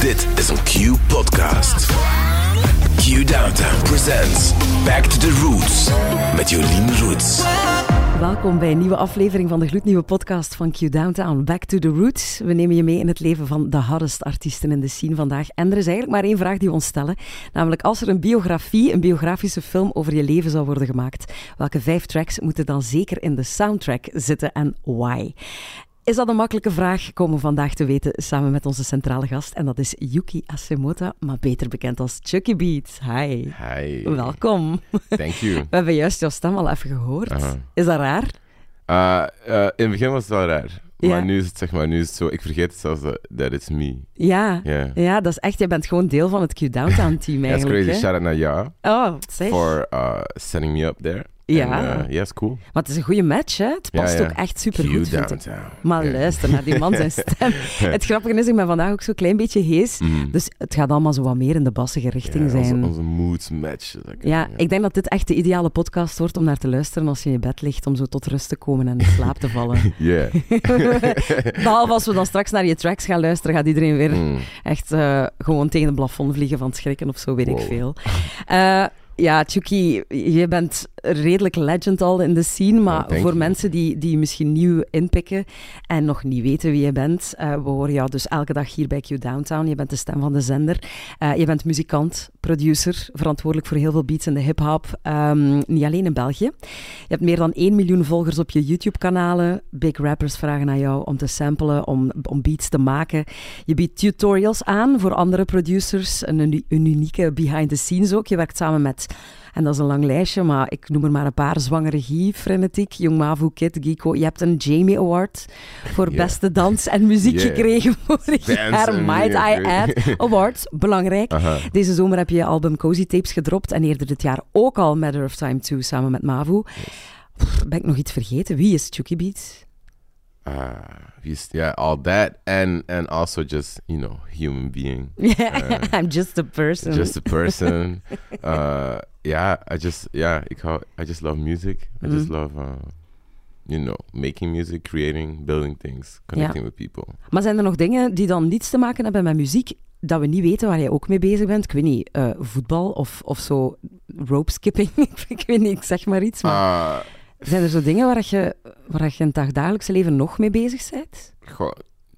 Dit is een Q-podcast. Q Downtown presents Back to the Roots met Jolien Roots. Welkom bij een nieuwe aflevering van de gloednieuwe podcast van Q Downtown, Back to the Roots. We nemen je mee in het leven van de hardest artiesten in de scene vandaag. En er is eigenlijk maar één vraag die we ons stellen. Namelijk, als er een biografie, een biografische film over je leven zou worden gemaakt, welke vijf tracks moeten dan zeker in de soundtrack zitten en why? Is dat een makkelijke vraag? Komen we vandaag te weten samen met onze centrale gast. En dat is Yuki Asemota, maar beter bekend als Chucky Beat. Hi. Hi. Welkom. Thank you. We hebben juist jouw stem al even gehoord. Is dat raar? Uh, uh, in het begin was het wel raar. Ja. Maar nu is het zeg maar, nu is het zo, ik vergeet het zelfs dat that it's me. Ja. Ja. Ja, dat is echt, je bent gewoon deel van het Q-Downtown team That's eigenlijk. crazy. hè? Shout out naar jou Oh, zeg. for uh, setting me up there. Ja. En, uh, ja, is cool. Maar het is een goede match, hè? Het Ja, past ja. ook echt super goed. Maar Ja. luister naar die man zijn stem. het grappige is, ik ben vandaag ook zo'n klein beetje hees. Mm. Dus het gaat allemaal zo wat meer in de bassige richting Ja, onze, zijn. onze moods lekker. Ja, ik denk dat dit echt de ideale podcast wordt om naar te luisteren als je in je bed ligt, om zo tot rust te komen en in slaap te vallen. Yeah. Behalve als we dan straks naar je tracks gaan luisteren, gaat iedereen weer Mm. echt eh, gewoon tegen het plafond vliegen van het schrikken of zo, weet ik veel. Eh, ja, Chucky, je bent redelijk legend al in de scene, maar Oh, voor mensen die, die misschien nieuw inpikken en nog niet weten wie je bent, eh, we horen jou dus elke dag hier bij Q Downtown. Je bent de stem van de zender. Eh, je bent muzikant, producer, verantwoordelijk voor heel veel beats in de hip-hop. Ehm, niet alleen in België. Je hebt meer dan 1 miljoen volgers op je YouTube-kanalen. Big rappers vragen aan jou om te samplen, om, om beats te maken. Je biedt tutorials aan voor andere producers. Een unieke behind the scenes ook. Je werkt samen met, en dat is een lang lijstje, maar ik noem er maar een paar. Zwangere Guy, Frenetiek, Jong Mavu, Kid, Gico. Je hebt een Jamie Award voor beste dans en muziek Yeah. gekregen vorig jaar. Might I add. Awards, belangrijk. Deze zomer heb je je album Cozy Tapes gedropt en eerder dit jaar ook al Matter of Time 2 samen met Mavu. Ben ik nog iets vergeten? Wie is Chucky Beats? Uh, yeah, all that. And, and also just, you know, human being. Yeah, I'm just a person. just a person. uh, yeah, I just yeah, I just love music. I just Mhm. love uh, you know making music, creating, building things, connecting with people. Maar zijn er nog dingen die dan niets te maken hebben met muziek, dat we niet weten waar jij ook mee bezig bent? Ik weet niet, eh, voetbal of, of zo rope skipping? ik weet niet, ik zeg maar iets. Maar Uh, zijn er zo dingen waar je, waar je in het dagdagelijkse leven nog mee bezig bent? goh,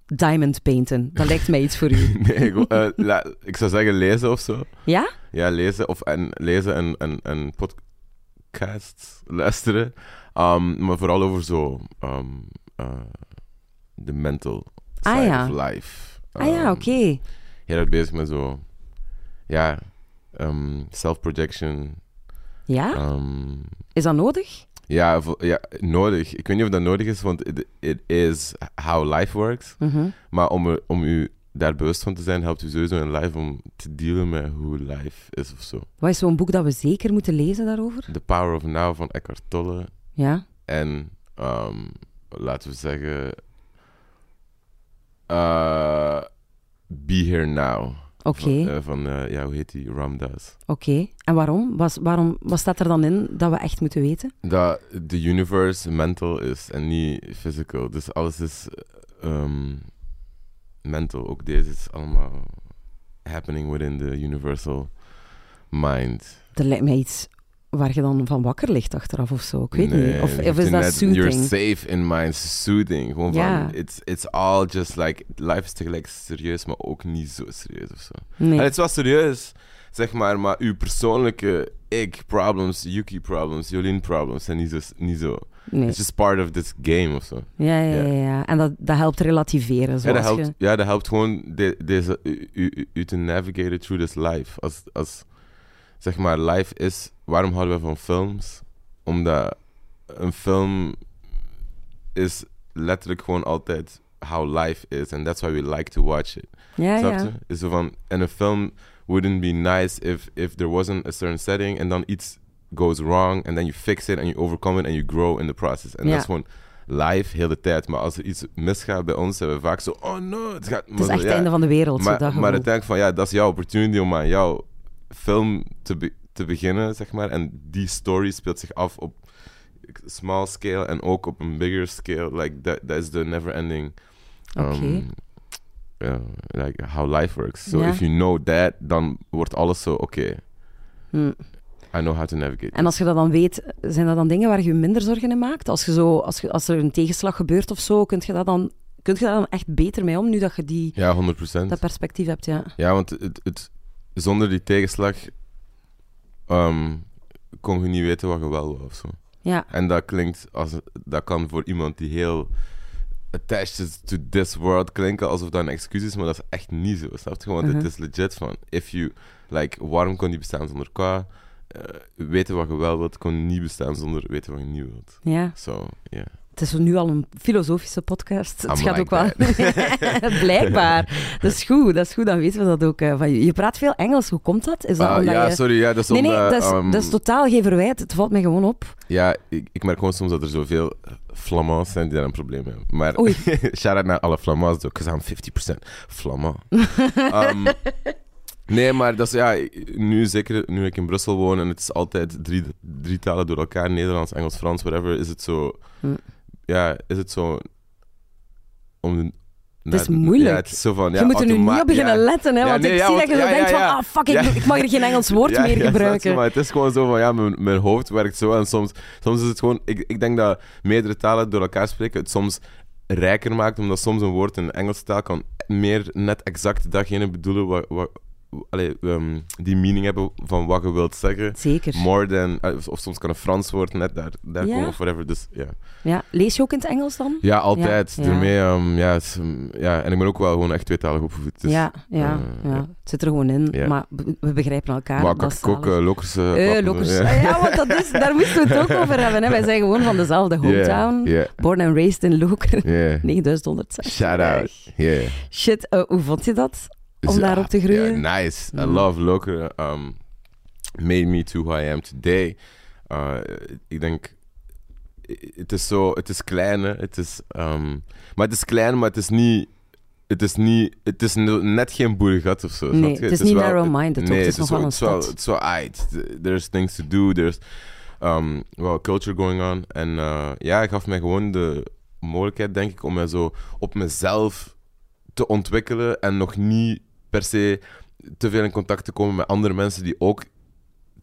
Diamond painten, dat lijkt mij iets voor u. nee, go- eh, la- ik zou zeggen lezen of zo. Ja? Ja, lezen of en lezen en en, en podcasts luisteren. Um, maar vooral over zo um, uh, de mental Ah, side ja. of life. Ah ja, Um, oké. heel erg bezig met zo, ja, self-projection. Ja? Is dat nodig? Ja, ja, nodig. Ik weet niet of dat nodig is, want it, it is how life works. Mhm. Maar om, er, om u daar bewust van te zijn, helpt u sowieso in life om te dealen met hoe life is of zo. Wat is zo'n boek dat we zeker moeten lezen daarover? The Power of Now van Eckhart Tolle. Ja? En um, laten we zeggen. uh, Be Here Now. Oké. Van, eh, van eh, ja, hoe heet die? Ramdas. Oké, en waarom? Was, waarom? Wat staat er dan in dat we echt moeten weten? Dat de universe mental is en niet physical. Dus alles is um, mental. Ook deze is allemaal happening within the universal mind. Dat lijkt mij iets waar je dan van wakker ligt achteraf of zo. Ik weet Nee, niet. Of, of is dat net- You're soothing? safe in mind, soothing. Gewoon Ja. van, it's, it's all just like, life is tegelijk serieus, maar ook niet zo serieus of zo. Nee. En het is wel serieus, zeg maar, maar uw persoonlijke ik-problems, Yuki-problems, Jolien-problems zijn niet zo, niet zo. nee. It's just part of this game of zo. Ja, ja, Ja. ja, ja. En dat, dat helpt relativeren. Ja Zoals dat, helpt, je... ja, dat helpt gewoon de, deze, u- u te navigeren through this life. Als, als, zeg maar, life is... Waarom houden we van films? Omdat een film is letterlijk gewoon altijd how life is. And that's why we like to watch it. Ja, Snap ja. Is zo van... En een film wouldn't be nice if, if there wasn't a certain setting en dan iets goes wrong and then you fix it and you overcome it and you grow in the process. En dat is gewoon live heel de tijd. Maar als er iets misgaat bij ons, hebben we vaak zo... Oh no, het gaat... Het is echt het einde van de wereld. zo Maar, dat maar van, ja, dat is jouw opportunity om aan jouw film te, be- te beginnen, zeg maar. En die story speelt zich af op small scale en ook op een bigger scale. Like, that, that is the never ending... Um, uh, like how life works. So if you know that, dan wordt alles zo, oké, Hm. I know how to navigate. En als je dat dan weet, zijn dat dan dingen waar je je minder zorgen in maakt? Als, je zo, als, je, als er een tegenslag gebeurt of zo, kun je, dat dan, kun je daar dan echt beter mee om, nu dat je die, Ja, 100%. dat perspectief hebt? Ja. Ja, want het, het, zonder die tegenslag ehm, kon je niet weten wat je wel wou of zo. Ja. En dat klinkt als dat kan voor iemand die heel attached is to this world klinken alsof dat een excuus is, maar dat is echt niet zo. Snap je? Want Mhm. het is legit van if you like waarom kon die bestaan zonder qua Eh, weten wat je wel wilt, kon niet bestaan zonder weten wat je niet wilt. ja. Zo, ja. Het is nu al een filosofische podcast. Het gaat ook wel... Blijkbaar. Dat is goed, dat is goed. Dan weten we dat ook eh, van je. Je praat veel Engels. Hoe komt dat? Is dat Ah, omdat ja, je... sorry, ja, dat is Nee, nee, omdat, dat is, ehm, dat is totaal geen verwijt. Het valt mij gewoon op. Ja, ik, ik merk gewoon soms dat er zoveel Flamands zijn die daar een probleem hebben. Maar shout-out naar alle Flamands, because I'm 50% Flamand. Ehm, nee, maar dat is, ja, nu zeker nu ik in Brussel woon en het is altijd drie, drie talen door elkaar, Nederlands, Engels, Frans, whatever, is het zo... Hm. Ja, is het zo... Om Het is moeilijk. Ja, het is zo van... Ja, je moet er nu niet op beginnen ja. letten, hè, want nee, ik zie want- dat je zo denkt van, ah, fuck, ik, mag er geen Engels woord meer gebruiken. maar het is gewoon zo van, ja, mijn, mijn hoofd werkt zo en soms, soms is het gewoon... Ik, ik denk dat meerdere talen door elkaar spreken het soms rijker maakt, omdat soms een woord in de Engelse taal kan meer net exact datgene bedoelen wat... wat allee, ehm, die meaning hebben van wat je wilt zeggen. Zeker. More than... eh, Of, of soms kan een Frans woord net daar, daar Ja. komen of whatever. Dus ja. Ja. Lees je ook in het Engels dan? Ja, altijd. Ja. Daarmee, ehm, ja, is, um, ja, en ik ben ook wel gewoon echt tweetalig opgevoed. Dus, ja, ja, eh, ja. het zit er gewoon in. Maar we begrijpen elkaar. maar kan ik ook uh, lokkers. Ja. Want dat is, daar moesten we het ook over hebben. Hè. Wij zijn gewoon van dezelfde hometown. Born and raised in Lokeren. ja. 9160. Shout out. Yeah. Shit, eh, hoe vond je dat? Om Dus, daarop ah, te groeien? Nice. I Mm. love Loker. Um, made me to who I am today. Uh, ik denk, het is zo, het is klein, hè. Het is, um, maar het is klein, maar het is niet, het is niet, het is net geen boerengat of zo. Nee, je? het is niet narrow-minded Nee, het is nog wel een het is stad. het is wel aight. There's things to do, there's um, well, culture going on. En uh, ja, hij gaf mij gewoon de mogelijkheid, denk ik, om mij zo op mezelf te ontwikkelen en nog niet per se te veel in contact te komen met andere mensen die ook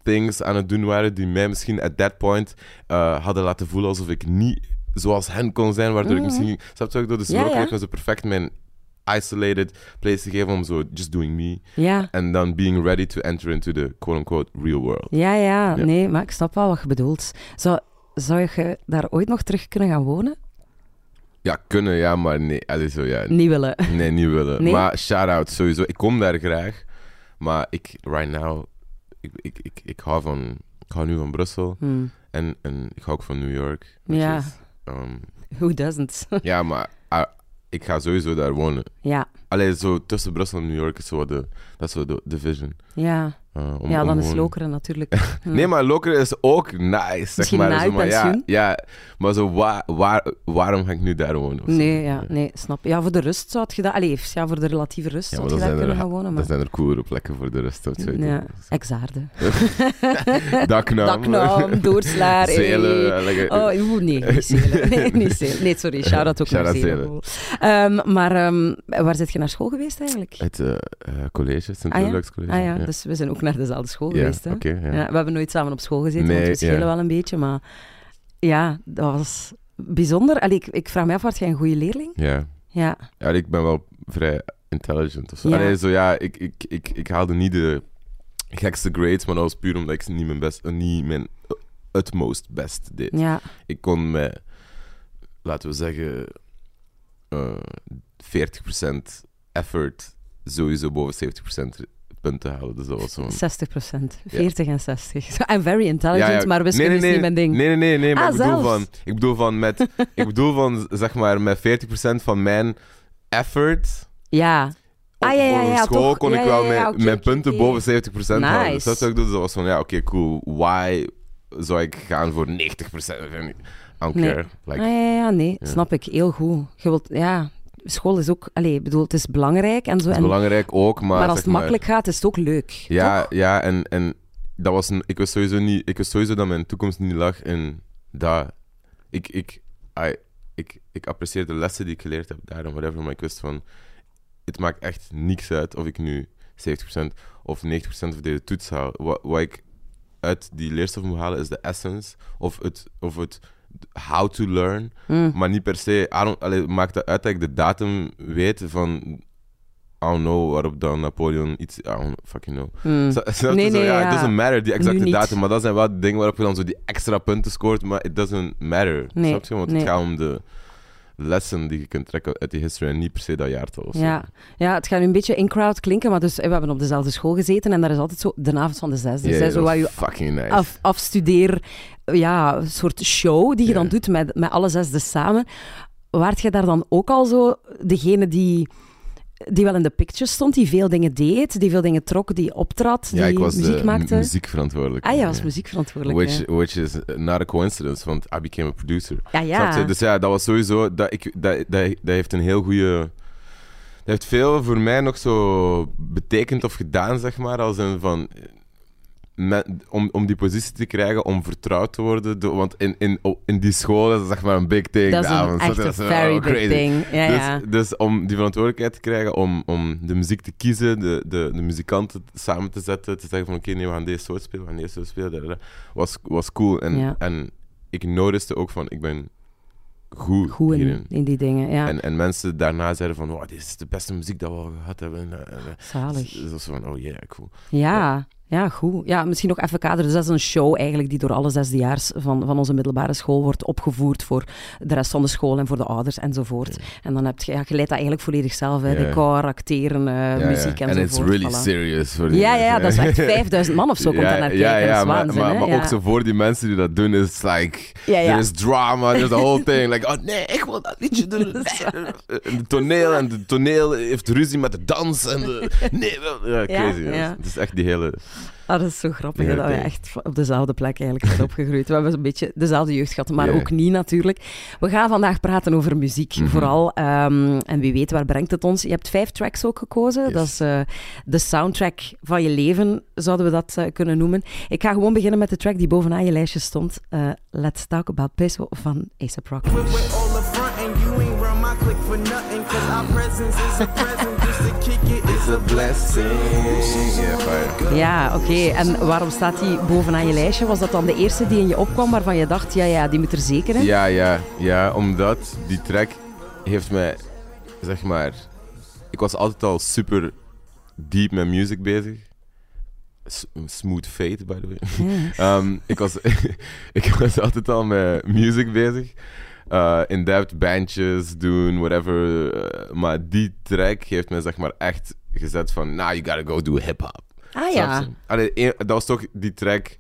things aan het doen waren die mij misschien at that point uh, hadden laten voelen alsof ik niet zoals hen kon zijn, waardoor ik Mhm. misschien... Snap je ik bedoel? Dus Ja, zo perfect mijn isolated place te geven om zo just doing me Ja. en dan being ready to enter into the quote-unquote real world. Ja, ja, Ja. nee, maar ik snap wel wat je bedoelt. Zou, zou je daar ooit nog terug kunnen gaan wonen? Ja, kunnen, ja, maar nee. Allee, zo, ja. Niet willen. Nee, niet willen. Nee? Maar shout-out sowieso. Ik kom daar graag. Maar ik, right now, ik, ik, ik, ik hou van... Ik hou nu van Brussel. Hm. En, en ik hou ook van New York. Ja. is, um, Who doesn't? ja, maar ah, ik ga sowieso daar wonen. ja, Allee, zo tussen Brussel en New York is zo de, dat is zo de, de vision. ja. Uh, om, ja, om dan is Lokeren natuurlijk. Nee, maar Lokeren is ook nice, zeg maar. Zo, maar ja, ja, maar zo, waar, waar, waarom ga ik nu daar wonen? of? Nee, ja, nee, snap. Ja, voor de rust zou je dat... Allee, ja, voor de relatieve rust Ja, zou je daar kunnen er, gaan wonen. Maar... zijn er coolere plekken voor de. Dat weet Ja. Exaarde. Daknaam. Daknaam, Doorslaar. Zelen. hey. eh, Oh, oeh, nee, niet Zelen. Nee, niet Zelen. Nee, sorry, shout-out ook naar Zelen. Ehm, maar ehm, waar zit je naar school geweest eigenlijk? Het eh, eh, college, Sint Ah, ja? College. Ah ja, dus we zijn ook naar dezelfde school Ja, geweest. Hè? ja. Ja, we hebben nooit samen op school gezeten, want we schelen wel een beetje. Maar ja, dat was bijzonder. Allee, ik, ik vraag me af, word jij een goede leerling? Ja. Ja, ja, ik ben wel vrij intelligent. Of zo. Ja. Allee, zo, ja, ik, ik, ik, ik haalde niet de gekste grades, maar dat was puur omdat ik niet mijn, best, eh, niet mijn utmost best deed. ja, Ik kon met, laten we zeggen, eh 40% effort sowieso boven 70% punten halen. Dus dat was zo'n... 60 procent. 40 en 60. I'm very intelligent, Ja, ja. maar wiskunde nee, nee, is niet mijn ding. Nee, nee, nee, nee maar Ah, ik, bedoel zelfs? van, ik bedoel van met, ik bedoel van, zeg maar, met 40% van mijn effort Ja. op Ah, ja, ja, school toch. kon ik wel mijn, punten boven 70% halen. Dus Nice. dat zou ik doen. Dus dat was van, ja, oké, cool. Why zou ik gaan voor 90%? I don't Nee. care. Like, ah, ja, ja, nee, snap ik. Heel goed. Je wilt, ja, school is ook... Allee, ik bedoel, het is belangrijk en zo. dat is en, belangrijk ook, maar... maar als het makkelijk gaat, is het ook leuk. Ja, toch? ja en, en dat was een, ik, wist sowieso niet, ik wist sowieso dat mijn toekomst niet lag in dat. Ik, ik, I, ik, ik apprecieer de lessen die ik geleerd heb daar en whatever, maar ik wist van. het maakt echt niks uit of ik nu 70% of 90% van deze toets haal. Wat, wat ik uit die leerstof moet halen is de essence of het, of het how to learn, Mm. maar niet per se. I don't, allee, maakt dat uit dat ik de datum weet van. I don't know waarop dan Napoleon iets. I don't fucking know. Mm. Nee, zo? ja, ja. It doesn't matter, die exacte datum. Maar dat zijn wel dingen waarop je dan zo die extra punten scoort. Maar it doesn't matter. Nee, Snap je? Want nee. het gaat om de lessen die je kunt trekken uit die history en niet per se dat jaartal. of zo. Ja. ja, het gaat nu een beetje in-crowd klinken, maar dus, eh, we hebben op dezelfde school gezeten en daar is altijd zo de avond van de zesde. Ja, Dus, zo is je fucking nice. af, afstudeer, ja, een soort show die je dan doet met, met alle zesde samen. Waart je daar dan ook al zo degene die, die wel in de picture stond, die veel dingen deed, die veel dingen trok, die optrad, die ja, ik was muziek de maakte? muziekverantwoordelijk. Ah ja, als muziekverantwoordelijk. Which, ja. which is not a coincidence, want I became a producer. Ja, ja. Dus ja, dat was sowieso... Dat, ik, dat, dat, dat heeft een heel goede... Dat heeft veel voor mij nog zo betekend of gedaan, zeg maar. Als een van... met- om, om die positie te krijgen, om vertrouwd te worden. door- want in, in, in die school is dat zeg maar een big thing. dat is Ja, een echt oh, very big crazy. thing. Ja, dus, ja. dus om die verantwoordelijkheid te krijgen, om, om de muziek te kiezen, de, de, de muzikanten samen te zetten, te zeggen van oké, nee, we gaan deze soort spelen, we gaan deze soort spelen, was, was cool. En, Ja. en ik noticed ook van, ik ben goed, Goed in, in die dingen, ja. En, en mensen daarna zeiden van, wow, dit is de beste muziek dat we al gehad hebben. En, en, en, Zalig. dus dat was van, oh yeah, cool. Ja, ja, goed. Ja, misschien nog even kaderen. Dus dat is een show eigenlijk die door alle zesdejaars van, van onze middelbare school wordt opgevoerd voor de rest van de school en voor de ouders enzovoort. En dan heb je, ja, je leidt dat eigenlijk volledig zelf, hè. Ja. decor, acteren, eh, Ja, muziek ja. enzovoort. En it's really voilà. serious. Ja, ja, ja, dat is echt 5000 man of zo komt daar naar kijken. Ja, ja, maar, maar, ja. ook zo voor die mensen die dat doen, is like, Ja, ja. there is drama, there's a whole thing. Like, oh nee, ik wil dat liedje doen. En de toneel, en de toneel heeft ruzie met de dans. En de, nee, ja, crazy. Ja, ja. Het is echt die hele... Ah, dat is zo grappig Ja, dat we echt op dezelfde plek eigenlijk zijn opgegroeid. We hebben een beetje dezelfde jeugd gehad, maar Ja. ook niet natuurlijk. We gaan vandaag praten over muziek, Mhm. vooral. ehm, en wie weet, waar brengt het ons? Je hebt vijf tracks ook gekozen. Yes. Dat is eh, de soundtrack van je leven, zouden we dat eh, kunnen noemen. Ik ga gewoon beginnen met de track die bovenaan je lijstje stond. Eh, Let's Talk About Peso van A$AP Rocky. Ja, oké. En waarom staat die bovenaan je lijstje? Was dat dan de eerste die in je opkwam waarvan je dacht, ja, ja, die moet er zeker in? Ja, ja, ja, omdat die track heeft mij, zeg maar... Ik was altijd al super diep met music bezig. S- smooth fate, by the way. Ehm, ik, was, ik was altijd al met music bezig. Eh, in-depth bandjes doen, whatever. Eh, maar die track heeft me zeg maar echt gezet van... Now you gotta go do hip-hop. Ah ja. Allee, een- dat was toch die track...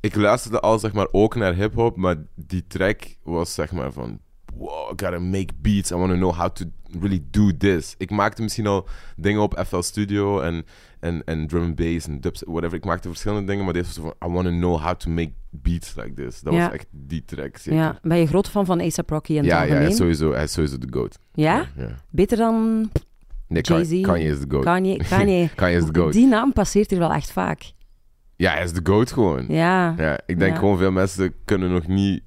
Ik luisterde al zeg maar ook naar hip-hop, maar die track was zeg maar van... Wow, I gotta make beats. I want to know how to really do this. Ik maakte misschien al dingen op FL Studio en, en, en drum and bass en dubs, whatever. Ik maakte verschillende dingen, maar dit was zo van... I want to know how to make beats like this. Dat Ja. was echt die track, zeker. Ja, ben je groot fan van A$AP Rocky het ja, ja, hij is sowieso, hij is sowieso de GOAT. Ja? ja. Beter dan Nee, Jay-Z? Kanye is de GOAT. Kanye? Kanye. Kanye is de GOAT. Die naam passeert hier wel echt vaak. Ja, hij is de GOAT gewoon. Ja. Ja, ik denk gewoon veel mensen kunnen nog niet,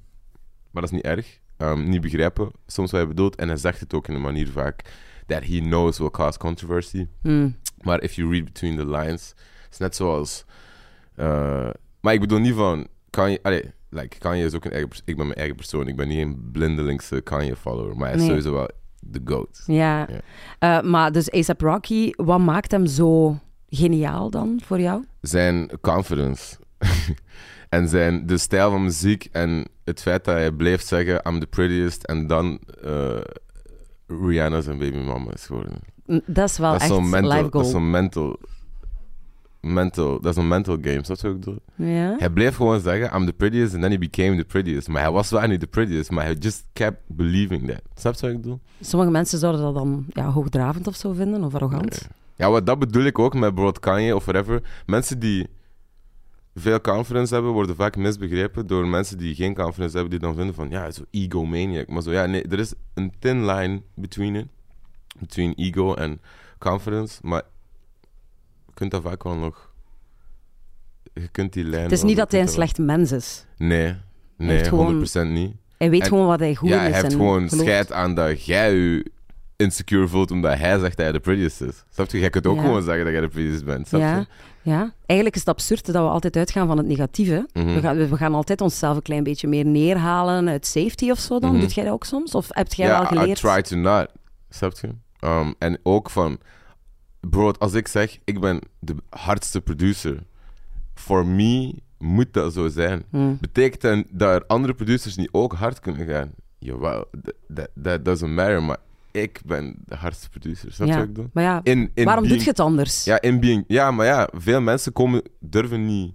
maar dat is niet erg, ehm, niet begrijpen soms wat hij bedoelt. En hij zegt het ook in een manier vaak that he knows will cause controversy. Hm. Maar if you read between the lines, is net zoals... eh, maar ik bedoel niet van, Kanye, allee, like, Kanye is ook een eigen, ik ben mijn eigen persoon. Ik ben niet een blindelingse Kanye-follower, maar hij is sowieso wel de GOAT. Ja. Eh, maar dus A$AP Rocky, wat maakt hem zo geniaal dan voor jou? zijn confidence. en zijn, de stijl van muziek en het feit dat hij bleef zeggen I'm the prettiest en dan eh, Rihanna zijn baby mama is geworden. Dat is wel dat is echt mental, life dat goal. is zo'n mental, mental, dat is een mental game, snap je wat ik bedoel? Ja? Hij bleef gewoon zeggen I'm the prettiest and then he became the prettiest. Maar hij was wel niet the prettiest, maar hij just kept believing that. Snap je wat ik bedoel? Sommige mensen zouden dat dan ja, hoogdravend of zo vinden, of arrogant. Ja, wat dat bedoel ik ook met bijvoorbeeld Kanye of whatever. Mensen die veel confidence hebben, worden vaak misbegrepen door mensen die geen confidence hebben, die dan vinden van, ja, zo egomaniac. Maar zo, ja, nee, er is een thin line between it. Between ego en confidence, maar je kunt dat vaak wel nog... Je kunt die lijn... Het is niet dat hij een slecht mens is. Nee, nee, heeft gewoon- 100% niet. Hij weet En- gewoon wat hij goed ja, is. hij heeft en gewoon scheid aan dat jij je insecure voelt omdat hij zegt dat hij de prettiest is. Snap je? Jij kunt ook Ja. gewoon zeggen dat jij de prettiest bent. Snap Ja, je? ja, eigenlijk is het absurd dat we altijd uitgaan van het negatieve. Mhm. We, gaan, we gaan altijd onszelf een klein beetje meer neerhalen uit safety of zo dan. Mhm. Doet jij dat ook soms? Of heb jij Ja, wel geleerd? I try to not. Snap je? Um, en ook van, bro, als ik zeg, ik ben de hardste producer, for me moet dat zo zijn. Hmm. Betekent dat dat er andere producers niet ook hard kunnen gaan? Jawel, that, that doesn't matter, maar ik ben de hardste producer. Snap je Ja. wat ik bedoel? Maar ja, In, in waarom being- doe je het anders? Ja, in being, ja, maar ja, veel mensen komen, durven niet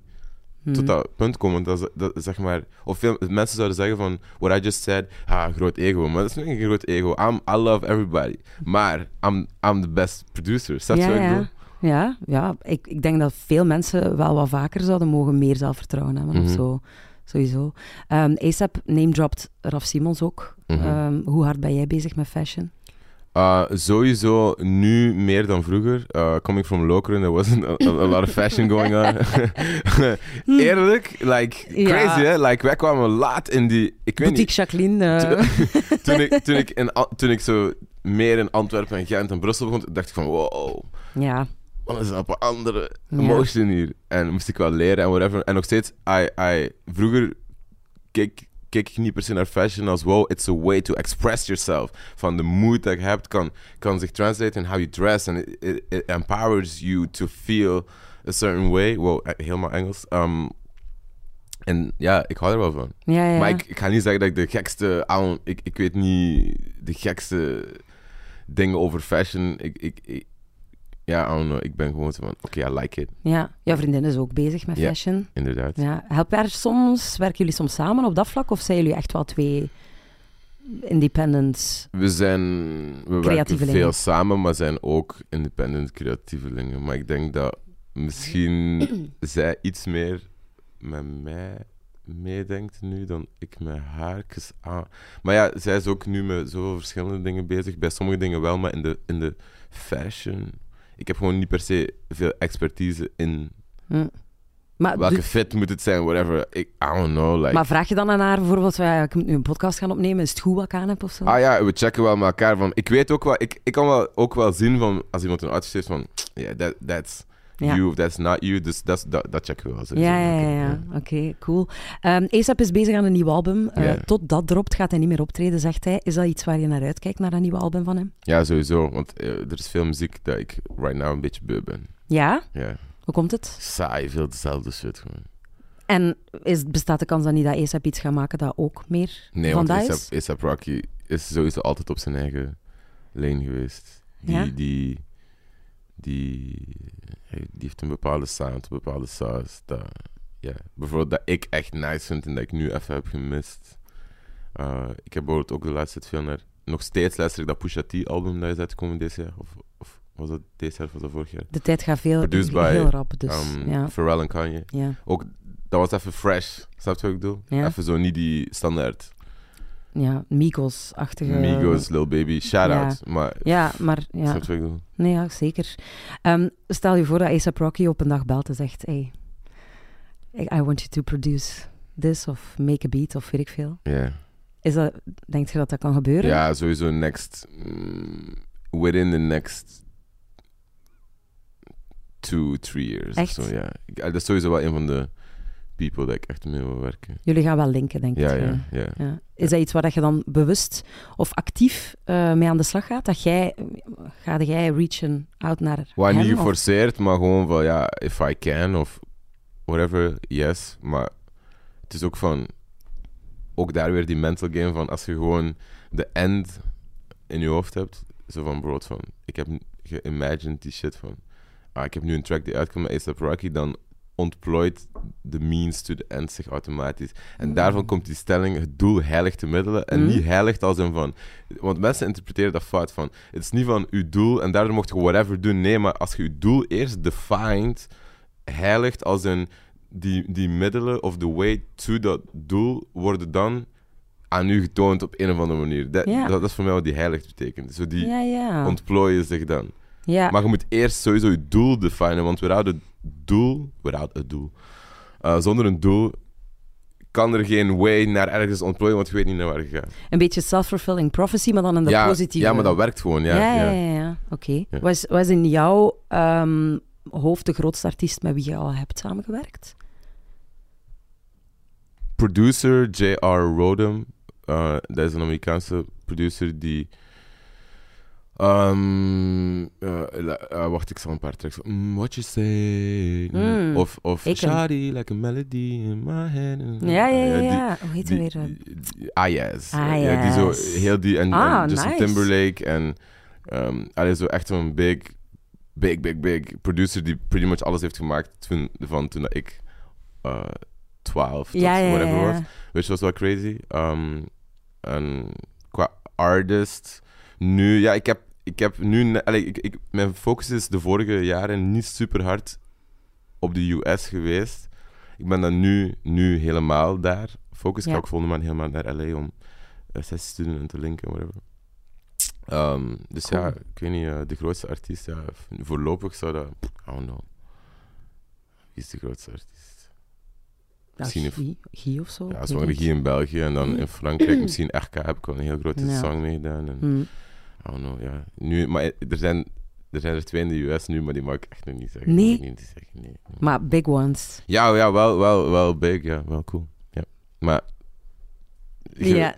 Hmm. tot dat punt komen. Dat, dat, zeg maar, of veel mensen zouden zeggen van, what I just said, ah, groot ego. Maar dat is niet een groot ego. I'm, I love everybody. Maar I'm, I'm the best producer. Snap je ja, wat ik ja. bedoel? Ja, ja. Ik, ik denk dat veel mensen wel wat vaker zouden mogen meer zelfvertrouwen hebben of Mhm. zo. Sowieso. Ehm ASAP name-dropped Raf Simons ook. Mhm. Ehm, hoe hard ben jij bezig met fashion? Uh, sowieso nu meer dan vroeger. Uh, coming from Lokeren, there wasn't a, lot of fashion going on. Eerlijk, like, Ja. crazy hè? Like, wij kwamen laat in die... Ik weet Boutique niet, Jacqueline. eh, toen ik, toen, ik in, toen ik zo meer in Antwerpen en Gent en Brussel begon, dacht ik van, wow, ja. wat is op een andere Ja. emotion hier? En moest ik wel leren en whatever. En nog steeds, I, I, vroeger keek, keek ik niet per se naar fashion als wow, it's a way to express yourself. Van de mood dat je hebt kan, kan zich translate in how you dress and it, it, it empowers you to feel a certain way. Wow, eh, helemaal Engels. Um, en ja, ik hou er wel van. Ja, ja. Maar ik, ik ga niet zeggen dat ik de gekste... Ik, ik weet niet de gekste dingen over fashion. Ik, ik, ik- ja, don't know. Ik ben gewoon zo van, oké, I like it. ja. Jouw vriendin is ook bezig met Ja. fashion. Inderdaad. Ja. Help haar soms? Werken jullie soms samen op dat vlak? Of zijn jullie echt wel twee independent? We zijn... We werken veel samen, maar zijn ook independent creatievelingen. Maar ik denk dat misschien zij iets meer met mij meedenkt nu dan ik met haar. 'Cause, ah, Maar ja, zij is ook nu met zoveel verschillende dingen bezig. Bij sommige dingen wel, maar in de, in de fashion... Ik heb gewoon niet per se veel expertise in Hm. Maar, welke doe- fit moet het zijn, whatever. Ik, I don't know, like... maar vraag je dan aan haar bijvoorbeeld, ja, ik moet nu een podcast gaan opnemen, is het goed wat ik aan heb of zo? Ah ja, we checken wel met elkaar van... Ik weet ook wel... Ik, ik kan wel, ook wel zien van... Als iemand een artiest heeft van... Yeah, that, that's Ja. you of that's not you. Dus dat, dat, dat checken we wel. sowieso. Ja, ja, ja. Oké, ja. Oké, cool. ASAP is bezig aan een nieuw album. Eh. Tot dat dropt gaat hij niet meer optreden, zegt hij. Is dat iets waar je naar uitkijkt, naar een nieuwe album van hem? Ja, sowieso. Want eh, er is veel muziek dat ik right now een beetje beu ben. Ja? Ja. Hoe komt het? Saai, veel dezelfde shit gewoon. En is, bestaat de kans dan niet dat ASAP iets gaat maken dat ook meer Nee, van want dat is? ASAP, ASAP Rocky is sowieso altijd op zijn eigen lane geweest. Die, Ja? die, die, hij- die heeft een bepaalde sound, een bepaalde saus. Dat, ja. Bijvoorbeeld dat ik echt nice vind en dat ik nu even heb gemist. Uh, ik heb bijvoorbeeld ook de laatste tijd veel naar... Nog steeds luister ik dat Pusha T-album dat is uitgekomen dit jaar. Of, of was dat dit jaar of was dat vorig jaar? De tijd gaat veel, Produced by, heel rap, dus Um, ja. Pharrell en Kanye. ja. Ook, dat was even fresh. Snap je wat ik bedoel? Ja. Even zo niet die standaard Ja, Migos-achtige... Migos, Lil Baby, shout-out. Maar Ja, maar ja. wat ik bedoel? Nee, ja, zeker. Ehm, stel je voor dat ASAP Rocky op een dag belt en zegt... Hey, I want you to produce this of make a beat of weet ik veel. Ja. Is dat, denk je dat dat kan gebeuren? Ja, sowieso next... mm, within the next two, three years. Echt? of Zo, ja. Ik- dat is sowieso wel een van de people dat ik echt mee wil werken. Jullie gaan wel linken, denk ik. Ja, ja, ja. Ja. Is dat iets waar je dan bewust of actief eh, mee aan de slag gaat? Dat jij, ga jij reachen out naar hem? niet of- geforceerd, maar gewoon van ja, if I can of whatever, yes. Maar het is ook van, ook daar weer die mental game van als je gewoon de end in je hoofd hebt, zo van brood van, ik heb geïmagined die shit van, ah, ik heb nu een track die uitkomt met A$AP Rocky, dan ontplooit de means to the end zich automatisch. En daarvan komt die stelling, het doel heiligt de middelen. En Mm. niet heiligt als een van... Want mensen interpreteren dat fout van... Het is niet van uw doel en daardoor mocht je whatever doen. Nee, maar als je je doel eerst defined, heiligt als een... Die, die middelen of the way to dat doel worden dan aan u getoond op een of andere manier. Dat, dat, dat is voor mij wat die heiligt betekent. Zo die ja. ontplooien zich dan. Maar je moet eerst sowieso je doel definen, want without het doel, without het doel, eh, zonder een doel kan er geen way naar ergens ontplooien, want je weet niet naar waar je gaat. Een beetje self-fulfilling prophecy, maar dan in de ja, positieve... ja, maar dat werkt gewoon. Ja, ja, ja, ja. oké. Was, was in jouw ehm, hoofd de grootste artiest met wie je al hebt samengewerkt? Producer J.R. Rodham, eh, dat is een Amerikaanse producer die. Ehm, eh, eh, wacht, ik zal een paar tracks. Mm, what you say? Mm, of of like a melody in my head. Ja, ja, ja. ja. Hoe heet hij Die, weer? die- Ayaz. Ayaz. Ja, die zo heel die. En, Ah, en Justin nice. Timberlake. En. Um, allee, zo echt zo'n big, big, big, big producer die pretty much alles heeft gemaakt toen, van toen ik uh, 12 tot Ja, whatever ja, was. Which was wel crazy. Um, en qua artist, nu, ja, ik heb, ik heb nu, allee, ik, ik, mijn focus is de vorige jaren niet super hard op de US geweest. Ik ben dan nu, nu helemaal daar. Focus, ik Ja. ga ook volgende maand helemaal naar LA om uh, sessies te doen en te linken, whatever. Um, dus Cool. ja, ik weet niet, eh, de grootste artiest, ja, voorlopig zou dat, I don't know. Wie is de grootste artiest? Ja, Misschien een- Guy, Guy of zo? Ja, ik zo'n regie in België en dan in Frankrijk misschien RK heb ik al een heel grote Ja. song meegedaan. En, Hm. Don't know, ja. Nu, maar er zijn, er zijn er twee in de US nu, maar die mag ik echt nog niet zeggen. Nee? Niet zeggen, nee. Maar big ones. Ja, ja wel, wel, wel big, ja, wel cool. Ja. Maar je- Ja,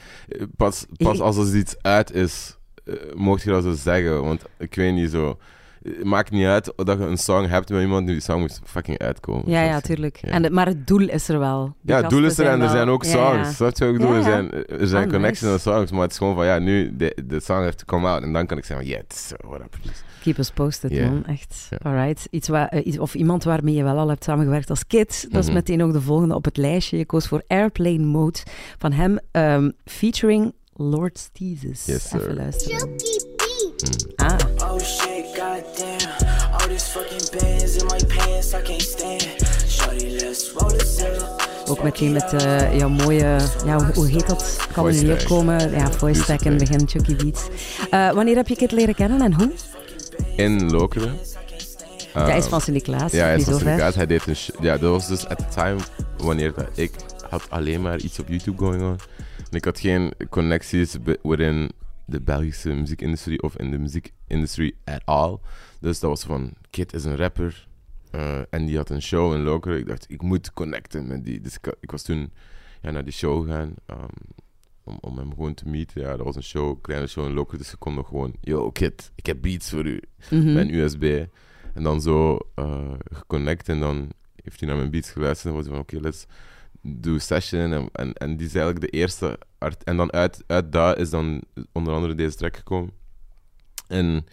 pas, pas als er iets uit is, eh mocht je dat zo zeggen, want ik weet niet zo... Het maakt niet uit dat je een song hebt met iemand, die song moet fucking uitkomen. ja, ja, tuurlijk. Ja. En, maar het doel is er wel. Die Ja, het doel is er en er zijn ook songs. je wat ik? Ja, Er zijn, er zijn Ah, connections nice. en songs, maar het is gewoon van ja, nu de, de song heeft to come out en dan kan ik zeggen, is uh, what produced. Keep us posted, man. Echt. Ja. Alright. Iets waar, eh, iets, of iemand waarmee je wel al hebt samengewerkt als kid. Dat is Mhm. meteen ook de volgende op het lijstje. Je koos voor Airplane Mode van hem, ehm, featuring Lord Steezus. Yes, sir. Even luisteren. Mm. Ah, Oh shit, goddamn. All these fucking bands in my pants, I can't stand. Shorty, let's roll this up. ook meteen met eh jouw mooie... Ja, hoe, heet dat? Kan er niet opkomen. Ja, voice tag in het begin, Chucky Beats. Eh, wanneer heb je Kid leren kennen en hoe? In Lokeren. Ja, hij is Um, van Sint-Niklaas. Ja, hij is niet van. Sint-Niklaas. Hij deed een Ja, dat was dus at the time wanneer dat ik had alleen maar iets op YouTube going on. En ik had geen connecties within de Belgische muziekindustrie of in de muziekindustrie at all. Dus dat was van, Kid is een rapper. eh, en die had een show in Lokeren. Ik dacht, ik moet connecten met die. Dus ik, was toen ja, naar die show gegaan. ehm, om, om hem gewoon te meeten. Ja, dat was een show, kleine show in Lokeren. Dus ik kon nog gewoon, yo Kid, ik heb beats voor u Mhm. mijn USB. En dan zo eh, geconnect en dan heeft hij naar mijn beats geluisterd en was hij van oké, let's do a session. En, en, en die is eigenlijk de eerste art. En dan uit, uit dat is dan onder andere deze track gekomen. En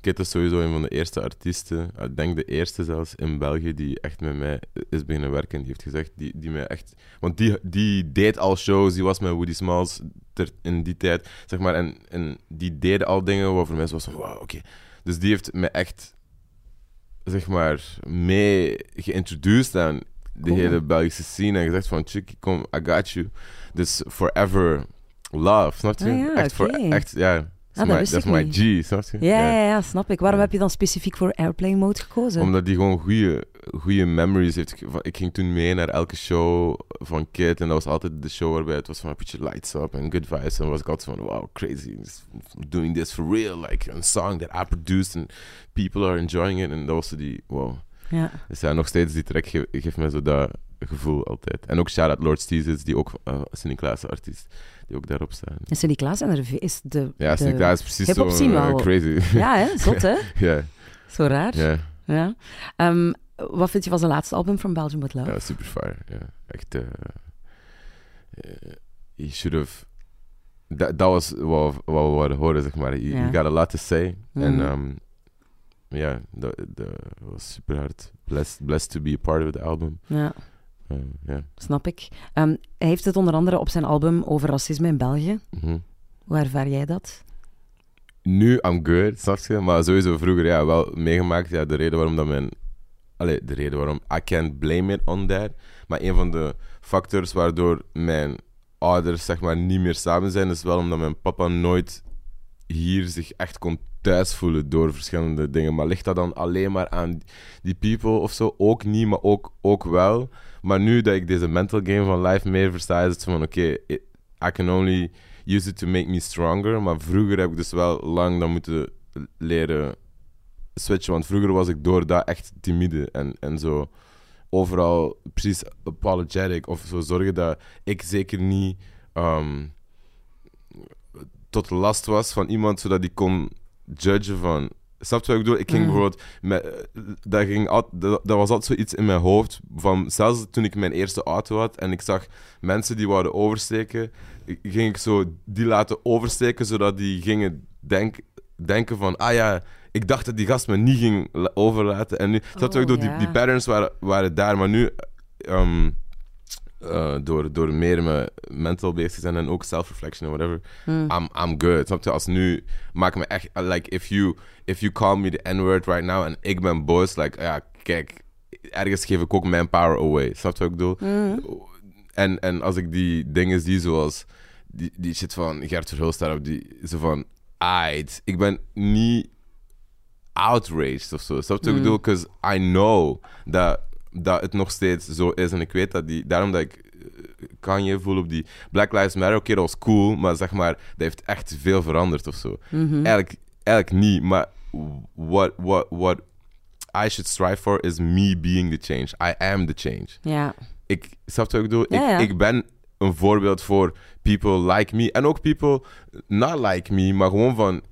Kid is sowieso een van de eerste artiesten, ik denk de eerste zelfs in België, die echt met mij is beginnen werken. Die heeft gezegd, die, die mij echt... Want die, die deed al shows, die was met Woody Smalls ter- in die tijd, zeg maar. En, en die deden al dingen waar voor mij zo was van, wauw, oké. Dus die heeft me echt, zeg maar, mee geïntroduced aan de Cool. hele Belgische scene. En gezegd van, chickie, kom, I got you. Dus forever love, snap je? Ah ja, echt, voor, echt, ja. dat Dat is wist my- G, snap je? Ja, ja, ja, snap ik. Waarom Ja. heb je dan specifiek voor Airplane Mode gekozen? Omdat die gewoon goede, goede memories heeft. Ik ging toen mee naar elke show van Kid. En dat was altijd de show waarbij het was van put your lights up en good vibes. En was ik altijd van wow, crazy. Doing this for real. Like a song that I produced and people are enjoying it. En dat was die wow. Ja. Dus ja, nog steeds die track ge- geeft me zo dat gevoel altijd. En ook shout-out Lord Steezes, die ook uh, Sint-Niklaas artiest, die ook daarop staan. En Sint-Niklaas en er is de... Ja, Sint-Niklaas is precies zo eh, crazy. Ja, hè? Zot, hè? ja, Zo raar. ja. Ja. Ehm, wat vind je van zijn laatste album, From Belgium With Love? Ja, super fire. Ja, echt. eh eh, he should have. Dat, was wat, wat we horen, zeg maar. You, you got a lot to say. En Mhm. Ja, dat dat was super hard. Blessed, blessed to be a part of the album. Ja, Eh, snap ik. Ehm, hij heeft het onder andere op zijn album over racisme in België. Mhm. Hoe ervaar jij dat? Nu, I'm good, snap je? Maar sowieso vroeger, ja, wel meegemaakt. Ja, de reden waarom dat mijn... Allee, de reden waarom... I can't blame it on that. Maar een van de factors waardoor mijn ouders, zeg maar, niet meer samen zijn, is wel omdat mijn papa nooit hier zich echt kon thuis voelen door verschillende dingen. Maar ligt dat dan alleen maar aan die people of zo? Ook niet, maar ook, ook wel. Maar nu dat ik deze mental game van life meer versta, is het van oké, I can only use it to make me stronger. Maar vroeger heb ik dus wel lang dan moeten leren switchen. Want vroeger was ik door dat echt timide en, en zo overal precies apologetic of zo zorgen dat ik zeker niet ehm, tot last was van iemand, zodat die kon judgen van... Snap je wat ik bedoel? Ik ging Mhm. bijvoorbeeld... Met, eh, dat, ging al, dat, dat was altijd zoiets in mijn hoofd. Van, zelfs toen ik mijn eerste auto had en ik zag mensen die wouden oversteken, ging ik zo die laten oversteken, zodat die gingen denk, denken van... Ah ja, ik dacht dat die gast me niet ging la- overlaten. En nu... snap je wat ik Oh, bedoel? Die, die patterns waren, waren daar, maar nu... ehm, eh, door, door meer met mental bezig te zijn en ook self-reflection en whatever, Hmm. I'm, I'm good. Snap je? Als nu maakt me echt... Like, if you, if you call me the N-word right now en ik ben boos, like, ja, kijk, ergens geef ik ook mijn power away. Snap je wat ik bedoel? En, en als ik die dingen zie, zoals die, die shit van Gert Verhulst daarop, die zo van, aight, ik ben niet outraged of zo. Snap je wat ik bedoel? Because I know dat, dat het nog steeds zo is. En ik weet dat die, daarom dat ik eh, Kanye voel op die Black Lives Matter. Oké, dat was cool, maar zeg maar, dat heeft echt veel veranderd of zo. Eigenlijk, eigenlijk niet, maar what, what, what I should strive for is me being the change. I am the change Ja. ik snap je wat ik bedoel? Ja, ja. Ik, ik ben een voorbeeld voor people like me. En ook people not like me, maar gewoon van...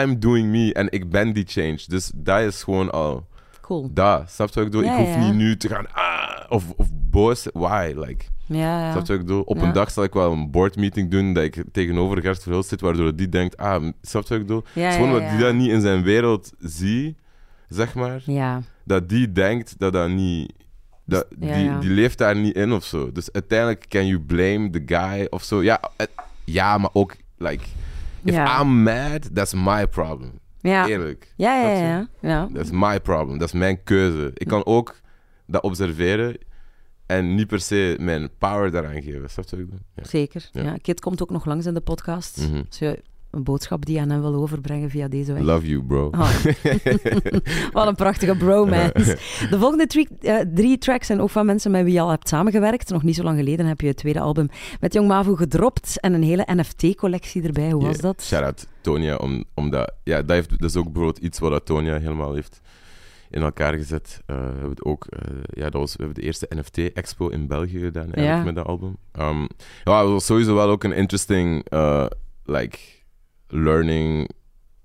I'm doing me en ik ben die change. Dus dat is gewoon al... Cool. Snap je wat ik bedoel? Ja, ik hoef ja. niet nu te gaan... Ah, of, of boos. Why? Like, Ja, ja. Wat ik bedoel? Op Ja. een dag zal ik wel een board meeting doen dat ik tegenover Gert Verhulst zit, waardoor die denkt... Ah, snap je wat ik bedoel? Ja, Het is gewoon dat die dat niet in zijn wereld ziet, zeg maar Ja. dat die denkt dat dat niet. Dat, die, die leeft daar niet in of zo. Dus uiteindelijk can you blame the guy of zo. Ja, het- ja maar ook, like, if. I'm mad, that's my problem. Ja. Eerlijk. Ja, ja, ja. ja. That's my problem. Dat is mijn keuze. Ik kan ook dat observeren en niet per se mijn power daaraan geven. Snap je wat ik bedoel? Ja. Zeker. Ja. Kit komt ook nog langs in de podcast. Je een boodschap die je aan hem wil overbrengen via deze weg. Love you, bro. Oh. Wat een prachtige bromance. De volgende drie, eh, drie tracks zijn ook van mensen met wie je al hebt samengewerkt. Nog niet zo lang geleden heb je het tweede album met Jong Mavu gedropt en een hele NFT-collectie erbij. Hoe was dat? Shout-out Tonya, om, omdat... Ja, dat, heeft, dat is ook bijvoorbeeld iets wat dat Tonya helemaal heeft in elkaar gezet. Eh, we hebben het ook... eh, ja, dat was, we hebben de eerste NFT-expo in België gedaan, eigenlijk, Ja. met dat album. Um, ja, het was sowieso wel ook een interesting, like, learning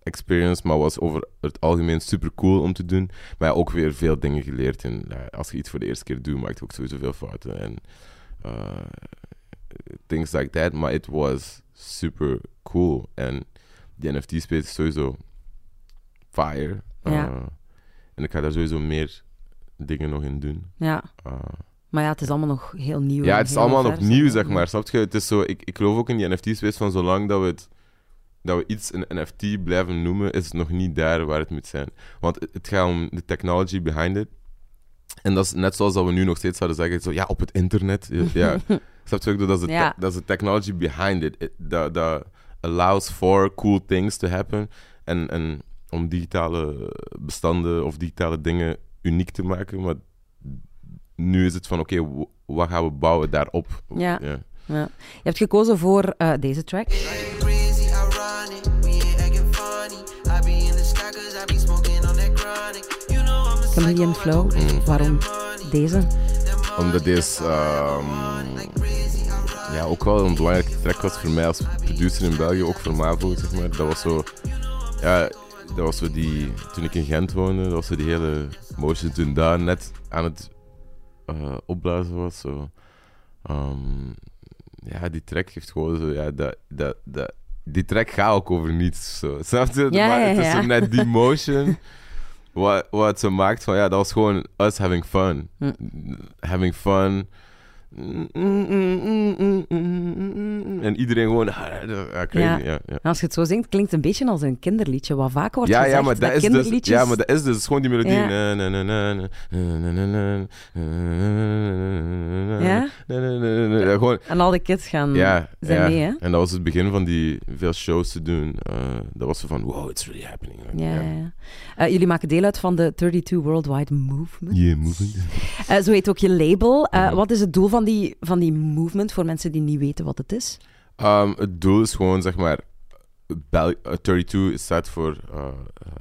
experience, maar was over het algemeen super cool om te doen. Maar ja, ook weer veel dingen geleerd. En ja, als je iets voor de eerste keer doet, maak je ook sowieso veel fouten. En uh, things like that. Maar it was super cool. En die NFT-space is sowieso fire. Ja. Uh, en ik ga daar sowieso meer dingen nog in doen. Ja. Uh, Maar ja, het is allemaal nog heel nieuw. ja, het is allemaal nog nieuw, zeg maar. Snap je? Het is zo, ik, ik geloof ook in die NFT-space van zolang dat we, het, dat we iets een NFT blijven noemen, is het nog niet daar waar het moet zijn. Want het, gaat om de technology behind it. En dat is net zoals dat we nu nog steeds zouden zeggen, zo, ja, op het internet. Ja. Snap je? Dat is de, Ja. dat is de technology behind it. dat, dat allows for cool things to happen. En, en om digitale bestanden of digitale dingen uniek te maken. Maar nu is het van, oké, w- wat gaan we bouwen daarop? Ja. Ja. Je hebt gekozen voor eh, deze track. Chameleon Flow. Waarom deze? Omdat deze ehm, ja, ook wel een belangrijke track was voor mij als producer in België, ook voor Mavo, zeg maar. Dat was zo... Ja, dat was zo die... Toen ik in Gent woonde, dat was zo die hele motion toen daar net aan het eh, opblazen was. Zo. Ehm, ja, die track heeft gewoon zo... Ja, dat, dat, dat, die track gaat ook over niets. Zo. Snap je? Ja, maar ja, het is zo net die motion... Wat, wat ze maakt van, ja, dat was gewoon us having fun. Hm. Having fun, en iedereen gewoon... Ja, ja. Als je het zo zingt, klinkt het een beetje als een kinderliedje. Wat vaak wordt ja, gezegd, ja, maar dat, is. Dus, ja, maar dat is dus gewoon die melodie. Ja? ja? En al die kids gaan ja, zijn mee, hè? En dat was het begin van die veel shows te doen. Dat was van, wow, it's really happening. Ja, ja. Jullie maken deel uit van de 32 Worldwide Movement. Yeah, movement. Zo heet ook je label. wat is het doel van die, van die movement voor mensen die niet weten wat het is? Um, het doel is gewoon, zeg maar, Bel eh, 32 staat voor eh, eh,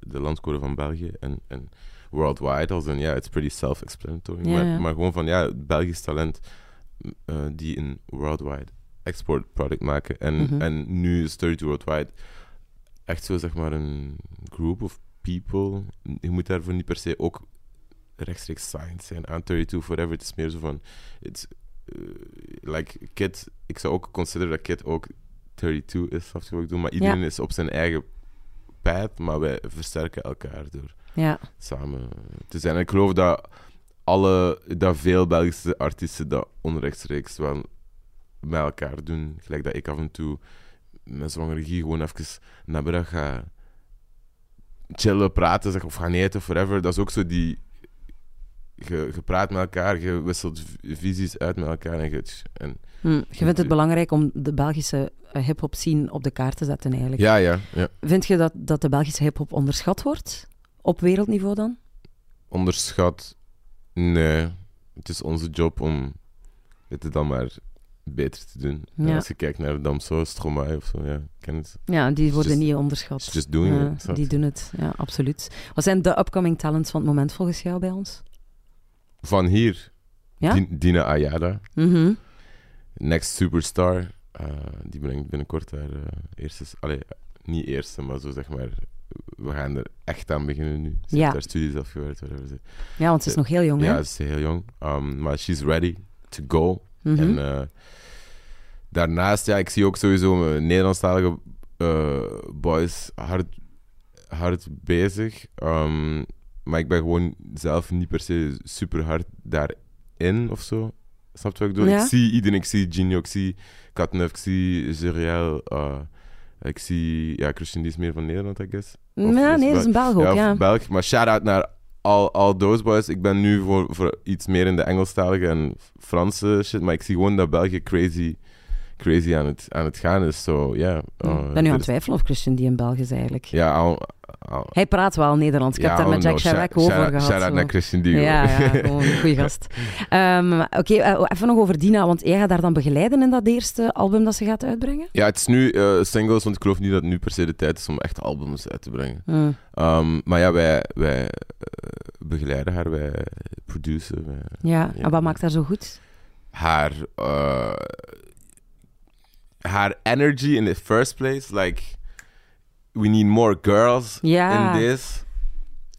de landscode van België en, en worldwide, als een, ja, it's pretty self-explanatory, maar, gewoon van, ja, Belgisch talent eh, die een worldwide export product maken. En, Mhm. en nu is 32 worldwide echt zo, zeg maar, een group of people. Je moet daarvoor niet per se ook rechtstreeks signed zijn aan 32 Forever. Het is meer zo van, it's, eh, like, Kid, ik zou ook consideren dat Kid ook 32 is, snap je wat ik doe? Maar iedereen is op zijn eigen pad, maar wij versterken elkaar door Ja, samen te zijn. En ik geloof dat alle, dat veel Belgische artiesten dat onrechtstreeks wel met elkaar doen. Gelijk dat ik af en toe met zo'n regie gewoon even naar buiten ga chillen, praten, zeg, of gaan eten, forever. Dat is ook zo die... Je, je praat met elkaar, je wisselt visies uit met elkaar. En je, en, hm. je vindt het belangrijk om de Belgische eh, hip-hop scene op de kaart te zetten, eigenlijk. ja, ja, ja. Vind je dat, dat de Belgische hip-hop onderschat wordt? Op wereldniveau dan? Onderschat, nee. Het is onze job om het dan maar beter te doen. Ja. Als je kijkt naar Damso, Stromae of zo, ja, ken het. Ja, die worden just- niet onderschat. just doing Ja, it, die doen het, ja, absoluut. Wat zijn de upcoming talents van het moment volgens jou bij ons? Van hier, Ja? Din- Dina Ayada, Mhm. Next Superstar. eh, die brengt binnenkort haar eh, eerste... Allee, niet eerste, maar zo zeg maar... We gaan er echt aan beginnen nu. Ze Ja. heeft haar studies afgewerkt, whatever. Ja, want ze is nog heel jong, Ja, hè? ze is heel jong. Um, maar she's ready to go. Mhm. En eh, daarnaast, ja, ik zie ook sowieso mijn Nederlandstalige boys hard, hard bezig. Um, maar ik ben gewoon zelf niet per se super hard daarin of zo. Snap je wat ik bedoel? Ja. Ik zie iedereen, ik zie Gino, ik zie Katneuf, ik zie Juriel. eh, ik zie, ja, Christian, die is meer van Nederland, I guess. Of ja, is nee, dat is een Belg ook, ja, ja. of Belg. Maar shout-out naar all, all those boys. Ik ben nu voor, voor iets meer in de Engelstalige en Franse shit. Maar ik zie gewoon dat België crazy, crazy aan, het, aan het gaan is. So, ja. ik eh, ben nu aan het twijfelen of Christian die in België is eigenlijk. Ja, al, al- Hij praat wel Nederlands. Ik heb daar met oh Jack no, Chirac over gehad. Zo. naar Christian Diego. Ja, ja, gewoon een goede gast. Ehm, Oké, eh, even nog over Dina, want jij gaat daar dan begeleiden in dat eerste album dat ze gaat uitbrengen? Ja, het is nu eh, singles, want ik geloof niet dat het nu per se de tijd is om echt albums uit te brengen. Hm. Um, maar ja, wij, wij eh, begeleiden haar, wij produceren. Wij, Ja, en wat maakt haar zo goed? haar haar energy in the first place like we need more girls Ja. in this.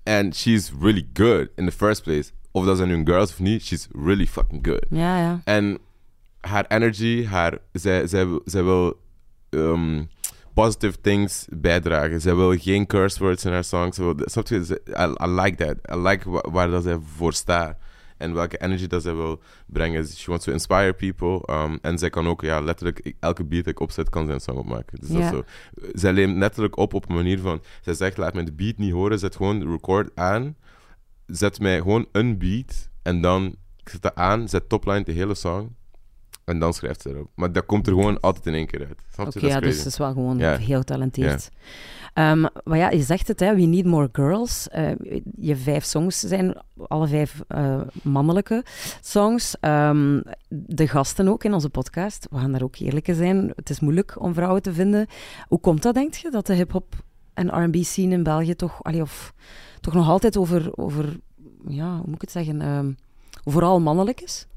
And she's really good in the first place. Of those nu girls of me, she's really fucking good. Yeah, ja. en haar energy haar zij, zij, wil- zij wil um, positive things bijdragen zij wil geen curse words in haar songs. Ze wil- I, I like that. I like wa- waar dat zij voor staat en welke energy dat zij wil brengen. She wants to inspire people. Um, en zij kan ook, ja, letterlijk, elke beat die ik opzet, kan zij een song opmaken. Dus dat zo. Zij leent letterlijk op op een manier van, zij zegt, laat mij de beat niet horen, zet gewoon de record aan, zet mij gewoon een beat, en dan, ik zet dat aan, zet topline de hele song, en dan schrijft ze erop. Maar dat komt er gewoon altijd in één keer uit. Oké, je? Dat is ja, dus ze is wel gewoon heel getalenteerd. Ehm, maar ja, je zegt het, hè, we need more girls. Eh, je vijf songs zijn alle vijf eh, mannelijke songs. Ehm, de gasten ook in onze podcast, we gaan daar ook eerlijk in zijn. Het is moeilijk om vrouwen te vinden. Hoe komt dat, denk je, dat de hip-hop en RB scene in België toch, allee, of, toch nog altijd over, over, ja, hoe moet ik het zeggen, ehm, vooral mannelijk is?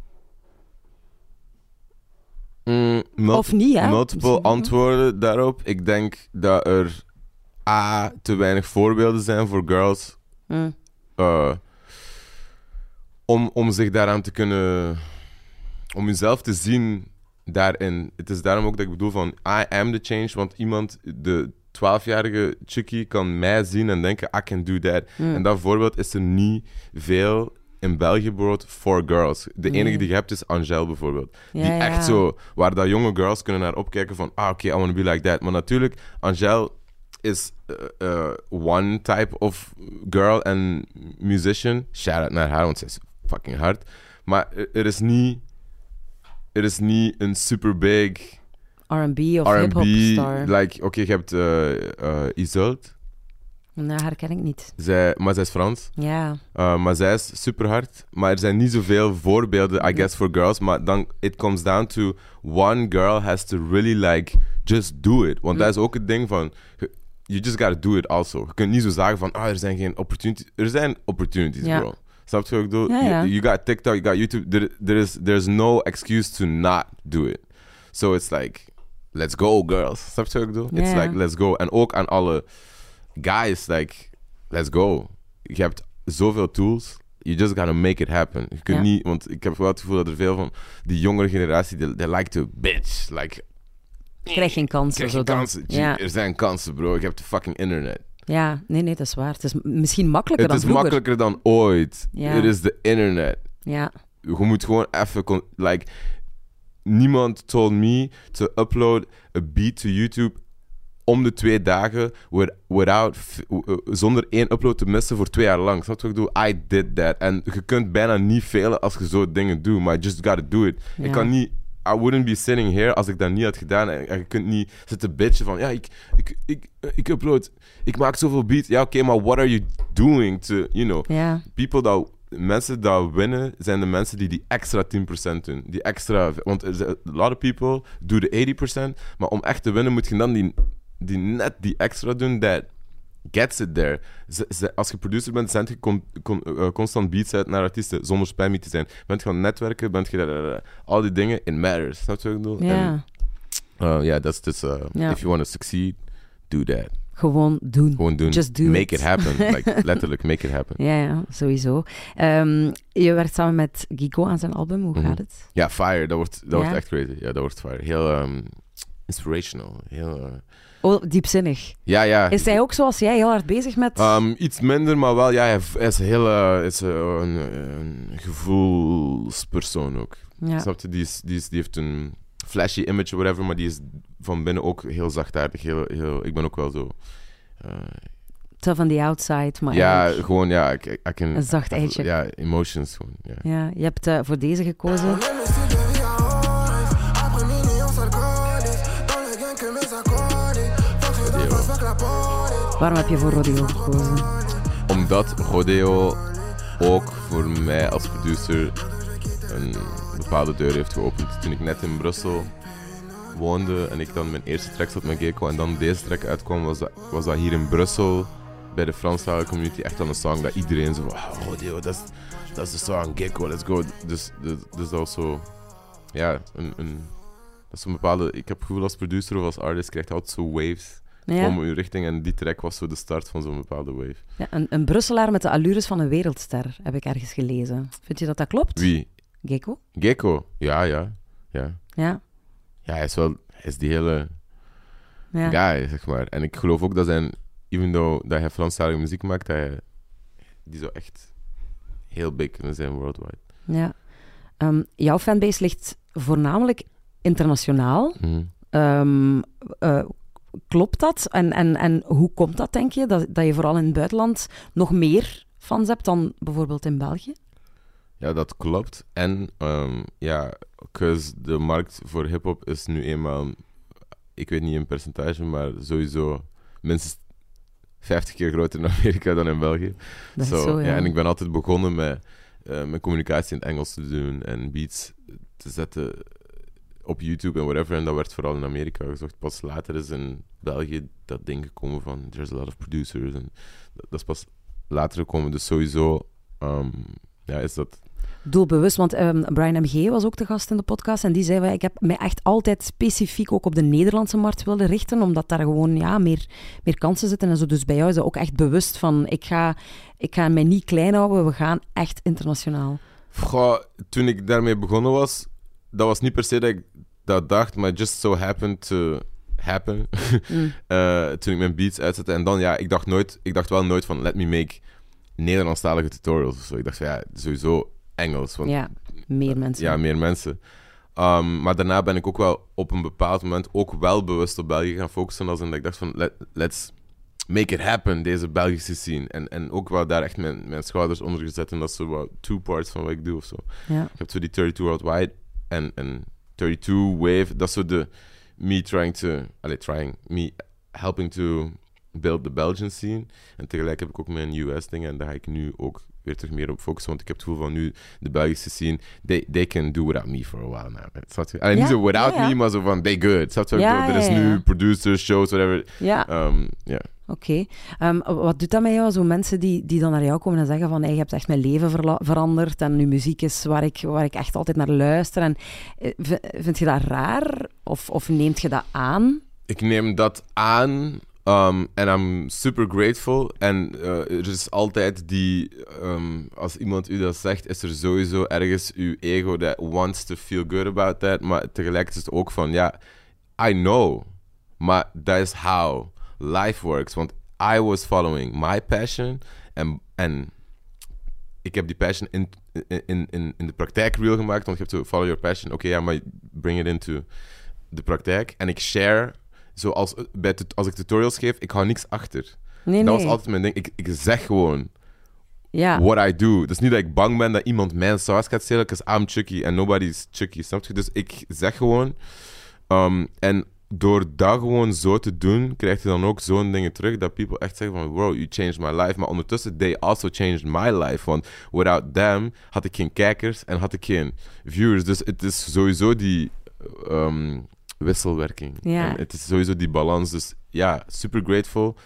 Mm, Of niet, hè? Multiple antwoorden daarop. Ik denk dat er A, te weinig voorbeelden zijn voor girls Hm. eh, om, om zich daaraan te kunnen... Om jezelf te zien daarin. Het is daarom ook dat ik bedoel van... I am the change. Want iemand, de 12-jarige chickie, kan mij zien en denken... I can do that. Hm. En dat voorbeeld is er niet veel in België bijvoorbeeld for girls. De Nee. enige die je hebt is Angel bijvoorbeeld. Ja, die ja. echt zo, waar dat jonge girls kunnen naar opkijken van, ah oké, I want to be like that. Maar natuurlijk, Angel is eh, eh, one type of girl en musician. Shout out naar haar, want ze is fucking hard. Maar er, is niet, er is niet een super big R&B of hip-hop star. Like, oké, je hebt eh eh, Isolde, Nee, haar ken ik niet. zij, maar zij is Frans. Ja, Uh, maar zij is super hard. Maar er zijn niet zoveel voorbeelden, I guess, voor girls. Maar dan, it comes down to one girl has to really like just do it. Want dat is ook het ding van, you just gotta do it also. Je kunt niet zo zeggen van, ah, er zijn geen opportunities. Er zijn opportunities, Ja. bro. Snap je wat ik bedoel? Ja, ja. You, you got TikTok, you got YouTube. There, there is, there's no excuse to not do it. So it's like, let's go, girls. Snap je wat ik bedoel? It's like, let's go. En ook aan alle guys, like, let's go. Je hebt zoveel tools. You just gotta make it happen. Je kunt niet, want ik heb wel het gevoel dat er veel van die jongere generatie, they, they like to bitch. Like, krijg geen kansen. krijg dan. kansen. Ja. Er zijn kansen, bro. Ik heb de fucking internet. ja, nee, nee, dat is waar. Het is misschien makkelijker Het dan is vroeger. makkelijker dan ooit. Ja. Het is de internet. Ja, Je moet gewoon even... Like, niemand told me to upload a beat to YouTube om de twee dagen with- without, zonder één upload te missen voor twee jaar lang. Snap je wat ik bedoel? I did that. En je kunt bijna niet velen als je zo dingen doet, maar just gotta do it. Ja. Ik kan niet... I wouldn't be sitting here als ik dat niet had gedaan. En, en je kunt niet zitten bitchen van... Ja, ik, ik, ik, ik upload... Ik maak zoveel beats. Ja, oké, maar what are you doing to... You know people dat mensen dat winnen zijn de mensen die die extra 10% doen. Die extra, want a lot of people do de 80%, maar om echt te winnen moet je dan die, die net die extra doen that gets it there. Als je producer bent, zend je con- con- eh, constant beats uit naar artiesten zonder spammy te zijn. Bent je aan het netwerken, bent je eh, al die dingen, it matters. Snap je wat ik bedoel? Ja. uh, yeah, that's just, uh, Ja. if you want to succeed, do that. Gewoon doen. Gewoon doen. Just do make it. it, happen. like, letterlijk, make it happen. Ja, ja, sowieso. Ehm, je werkt samen met Gigo aan zijn album. Hoe Mhm. gaat het? Ja, fire. Dat wordt, dat Ja? wordt echt crazy. Ja, dat wordt fire. Heel ehm, inspirational. Heel, eh, Oh, diepzinnig. ja, ja. Is hij ook zoals jij heel hard bezig met... Ehm, iets minder, maar wel, ja, hij is heel is, eh, een, een gevoelspersoon ook. ja. Snap je? Die, is, die, is, die heeft een flashy image, whatever, maar die is van binnen ook heel zachtaardig. Heel, heel, ik ben ook wel zo. Tough on the outside, maar ja, gewoon, ja, ik, ik. Een zacht eitje. Ja, emotions gewoon. Ja. Ja, je hebt eh, voor deze gekozen. Waarom heb je voor Rodeo gekozen? Omdat Rodeo ook voor mij als producer een bepaalde deur heeft geopend. Toen ik net in Brussel woonde en ik dan mijn eerste track zat met Gecko en dan deze track uitkwam, was dat, was dat hier in Brussel bij de Franstalige community echt al een song dat iedereen zo van, "Ah, Rodeo, dat is, dat is de song, Gecko, let's go. Dus, dus, dus dat was zo, ja, dat is een bepaalde, ik heb het gevoel als producer of als artist krijgt altijd zo waves Ja, om je richting en die track was zo de start van zo'n bepaalde wave. ja, een, een Brusselaar met de allures van een wereldster, heb ik ergens gelezen. Vind je dat dat klopt? Wie? Gecko? Gecko, ja, ja, ja. Ja. Ja, hij is wel, hij is die hele ja. guy, zeg maar. En ik geloof ook dat zijn, even though dat hij Franstalige muziek maakt, dat hij, die zou echt heel big kunnen zijn worldwide. ja. Ehm, jouw fanbase ligt voornamelijk internationaal. Eh, klopt dat? En, en, en hoe komt dat, denk je? Dat, dat je vooral in het buitenland nog meer fans hebt dan bijvoorbeeld in België? Ja, dat klopt. En ehm, ja, de markt voor hip-hop is nu eenmaal, ik weet niet in percentage, maar sowieso minstens 50 keer groter in Amerika dan in België. Dat is zo, ja. En ik ben altijd begonnen met eh, mijn communicatie in het Engels te doen en beats te zetten op YouTube en whatever. En dat werd vooral in Amerika gezocht. Pas later is in België dat ding gekomen van there's a lot of producers. En dat, dat is pas later gekomen. Dus sowieso ehm, ja, is dat... Doelbewust, want ehm, Brian M.G. was ook de gast in de podcast en die zei, ik heb mij echt altijd specifiek ook op de Nederlandse markt willen richten, omdat daar gewoon ja, meer, meer kansen zitten en zo. Dus bij jou is dat ook echt bewust van, ik ga, ik ga mij niet klein houden, we gaan echt internationaal. Goh, toen ik daarmee begonnen was, dat was niet per se dat ik dat dacht, maar just so happened to happen. Mm. Eh, toen ik mijn beats uitzette. En dan, ja, ik dacht nooit, ik dacht wel nooit van, let me make Nederlandstalige tutorials of zo. Ik dacht van ja, sowieso Engels. Want Ja, meer mensen. ja, meer mensen. Um, maar daarna ben ik ook wel op een bepaald moment ook wel bewust op België gaan focussen. Als in dat ik dacht van, let, let's make it happen, deze Belgische scene. En, en ook wel daar echt mijn, mijn schouders onder gezet. En dat is zo wat two parts van wat ik doe of zo. Ja. Ik heb zo die 32 Worldwide en, en 32 Wave. Dat is zo de me trying to... Allee, trying. Me helping to build the Belgian scene. En tegelijk heb ik ook mijn US-dingen. En daar ga ik nu ook weer terug meer op focussen. Want ik heb het gevoel van nu de Belgische scene... They, they can do without me for a while now. Snap je? Allee, Ja, niet zo without me, maar zo van they good. Snap je? Er is nu producers, shows, whatever. Ja, Um, ja. Oké. Ehm, wat doet dat met jou? Zo mensen die, die dan naar jou komen en zeggen van hey, je hebt echt mijn leven veranderd en uw muziek is waar ik, waar ik echt altijd naar luister. En, eh, vind je dat raar? Of, of neemt je dat aan? ik neem dat aan um, en I'm super grateful. En uh, er is altijd die, um, als iemand u dat zegt, is er sowieso ergens uw ego that wants to feel good about that. Maar tegelijkertijd is het ook van, ja, I know, maar that is how life works. Want I was following my passion en, en ik heb die passion in, in, in, in de praktijk real gemaakt. Want je hebt to follow your passion. Oké, ja, maar bring it into de praktijk. En ik share, zoals bij als ik tutorials geef, ik hou niks achter. Nee, Dat nee. was altijd mijn ding. Ik, ik zeg gewoon ja. what I do. Is niet dat ik bang ben dat iemand mijn saus gaat stelen, because I'm Chucky and nobody's Chucky, snap je? Dus ik zeg gewoon. Um, en door dat gewoon zo te doen, krijg je dan ook zo'n dingen terug dat people echt zeggen van, wow, you changed my life. Maar ondertussen, they also changed my life. Want without them had ik geen kijkers en had ik geen viewers. Dus het is sowieso die um, wisselwerking. Ja. En het is sowieso die balans. Dus ja, super grateful.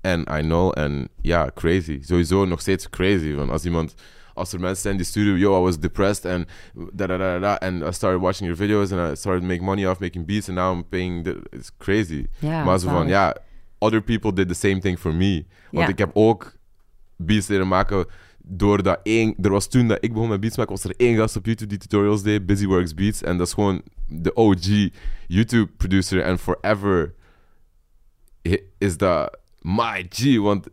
En I know, en ja, crazy. Sowieso nog steeds crazy. Van als iemand, als er mensen zijn die sturen, yo, I was depressed and da da da da, and I started watching your videos and I started making money off making beats and now I'm paying. The, it's crazy. Ja, maar zo van, ja, other people did the same thing for me. Want ik heb ook beats leren maken doordat één... Er was toen dat ik begon met beats maken, was er één gast op YouTube die tutorials deed, Busyworks Beats. En dat is gewoon de OG YouTube-producer en forever is dat my G. Want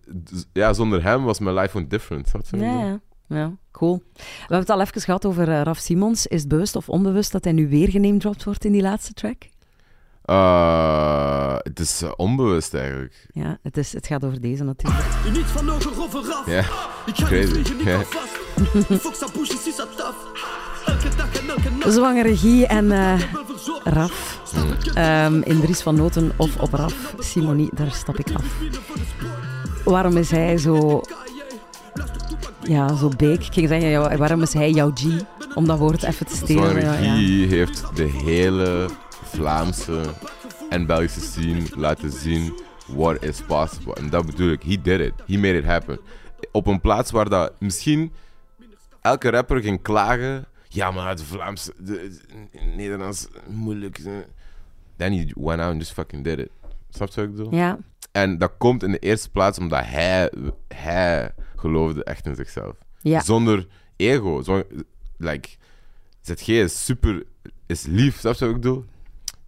ja, zonder hem was mijn life gewoon different. Ja, cool. We hebben het al even gehad over eh, Raf Simons. Is het bewust of onbewust dat hij nu weer genamedropt wordt in die laatste track? Eh, het is eh, onbewust eigenlijk. Ja, het, is, het gaat over deze natuurlijk. Niet van ogen over af. Ja, Ik ga crazy. niet vliegen, niet Ja. al vast. Zwangere Guy en eh, verzorgd. Raf. Mm. Ehm, in Dries van Noten of op Raf. Simonie, daar stap ik af. Waarom is hij zo... Ja, zo big. Ik ging zeggen, ja, waarom is hij jouw G? Om dat woord even te stelen. Zwangere Ja, ja. Guy heeft de hele Vlaamse en Belgische scene laten zien what is possible. En dat bedoel ik. He did it. He made it happen. Op een plaats waar dat misschien elke rapper ging klagen. Ja, maar het Vlaams, de, Nederlands, moeilijk. eh." Then he went out and just fucking did it. Snap je wat ik bedoel? Ja, En dat komt in de eerste plaats omdat hij, hij geloofde echt in zichzelf. ja. Zonder ego. Zo, like, ZG is super... Is lief, snap je wat ik bedoel?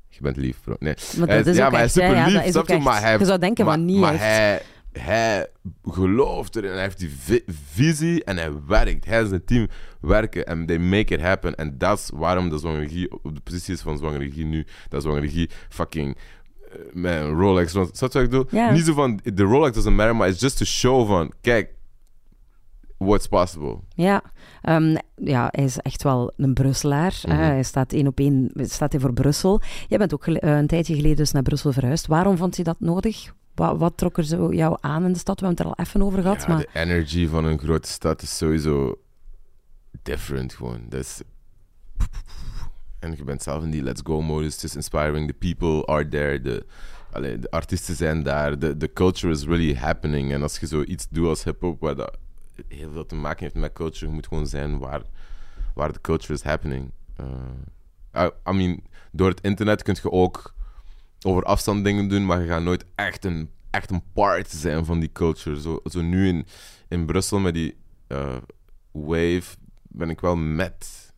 Je bent lief, bro. Nee. Maar Hij ja, maar hij is super lief, snap je? Maar hij, Je zou denken maar, van niet, Maar hij hij, hij gelooft erin. Hij heeft die vi- visie en hij werkt. Hij en zijn team werken en they make it happen. En dat is waarom de zwangerie op de positie is van zwangerie nu. Dat zwangerie fucking eh, een Rolex. Snap je wat ik bedoel? Ja. Niet zo van, de Rolex doesn't matter, maar it's just to show van, kijk, what's possible. Ja, ehm, ja, hij is echt wel een Brusselaar. Mhm. Hij staat één op één staat hij voor Brussel. Jij bent ook eh, een tijdje geleden dus naar Brussel verhuisd. Waarom vond je dat nodig? Wat, wat trok er zo jou aan in de stad? We hebben het er al even over gehad. Ja, maar... de energy van een grote stad is sowieso different gewoon. Dat is... En je bent zelf in die let's go modus. Is inspiring. The people are there. De, allee, de artiesten zijn daar. De, de culture is really happening. En als je zoiets doet als hip-hop, waar dat heel veel te maken heeft met culture, je moet gewoon zijn waar, waar de culture is happening. I, I mean, door het internet kun je ook over afstand dingen doen, maar je gaat nooit echt een, echt een part zijn van die culture. Zo, zo nu in, in Brussel met die eh, wave ben ik wel met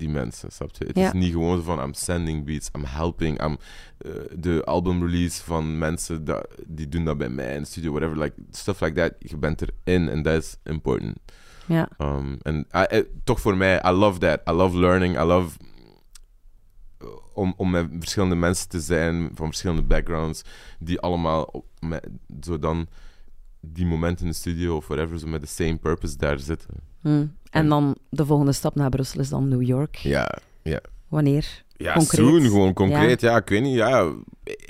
die mensen, snap je? Het Ja. is niet gewoon van I'm sending beats, I'm helping, I'm eh, de album release van mensen dat, die doen dat bij mij in de studio, whatever, like stuff like that. Je bent erin en dat is important. Ja. Um, en I- eh, toch voor mij, I love that. I love learning. I love eh, om, om met verschillende mensen te zijn van verschillende backgrounds, die allemaal op- met, zo dan die momenten in de studio of whatever, zo met de same purpose daar zitten. Hm. En En- dan de volgende stap naar Brussel is dan New York. Ja, ja. Wanneer? Ja, Concreet. soon, gewoon concreet. Ja. ik weet niet. Ja,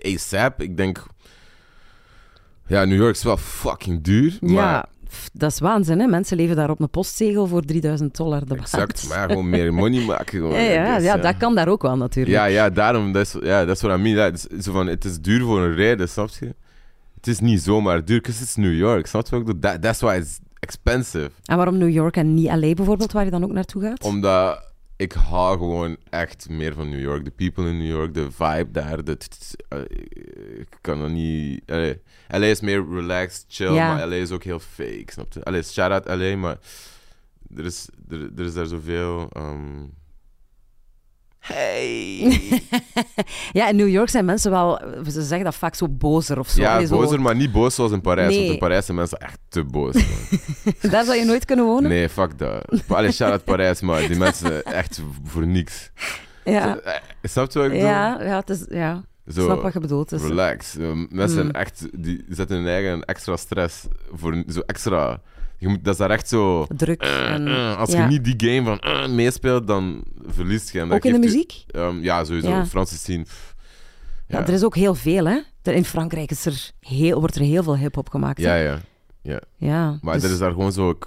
ASAP. Ik denk... Ja, New York is wel fucking duur, maar... Ja, pff, dat is waanzin, hè? Mensen leven daar op een postzegel voor 3000 dollar de maand. Exact, maar ja, gewoon meer money maken. Gewoon, Ja, ja, dat kan daar ook wel natuurlijk. Ja, ja, daarom, dat is, ja, dat is wat I mean. Het, is, zo van, het is duur voor een reden, snap je? Het is niet zomaar duur, because it's New York, snap je? That, that's why it's expensive. En waarom New York en niet LA bijvoorbeeld, waar je dan ook naartoe gaat? Omdat ik hou gewoon echt meer van New York. De people in New York, de vibe daar. De, eh, ik kan er niet... allee, LA is meer relaxed, chill, Ja. maar LA is ook heel fake, snap je? Allee, shout-out LA, maar er is, er, er is daar zoveel... ehm, Hey! Ja, in New York zijn mensen wel, ze zeggen dat vaak zo bozer of zo. ja, zo- bozer, maar niet boos zoals in Parijs. Nee. Want in Parijs zijn mensen echt te boos. Daar zou je nooit kunnen wonen? nee, fuck dat. Allee, shout-out Parijs, maar die mensen echt voor niks. Ja, Eh, Snap je wat ik bedoel? ja, ja, het is, ja. Zo, snap wat je bedoelt. Is- Relax. Mensen Mm. echt, die zetten hun eigen extra stress voor zo extra. Je moet, dat is daar echt zo. druk. eh, En, eh, als ja. je niet die game van eh, meespeelt, dan verliest je. En ook in de je- muziek? Ehm, ja, sowieso. Ja. Scene. pff. Ja. Ja. er is ook heel veel, hè? Er- In Frankrijk is er heel, wordt er heel veel hip-hop gemaakt. ja, hè? ja. ja. Maar dus- er is daar gewoon zo.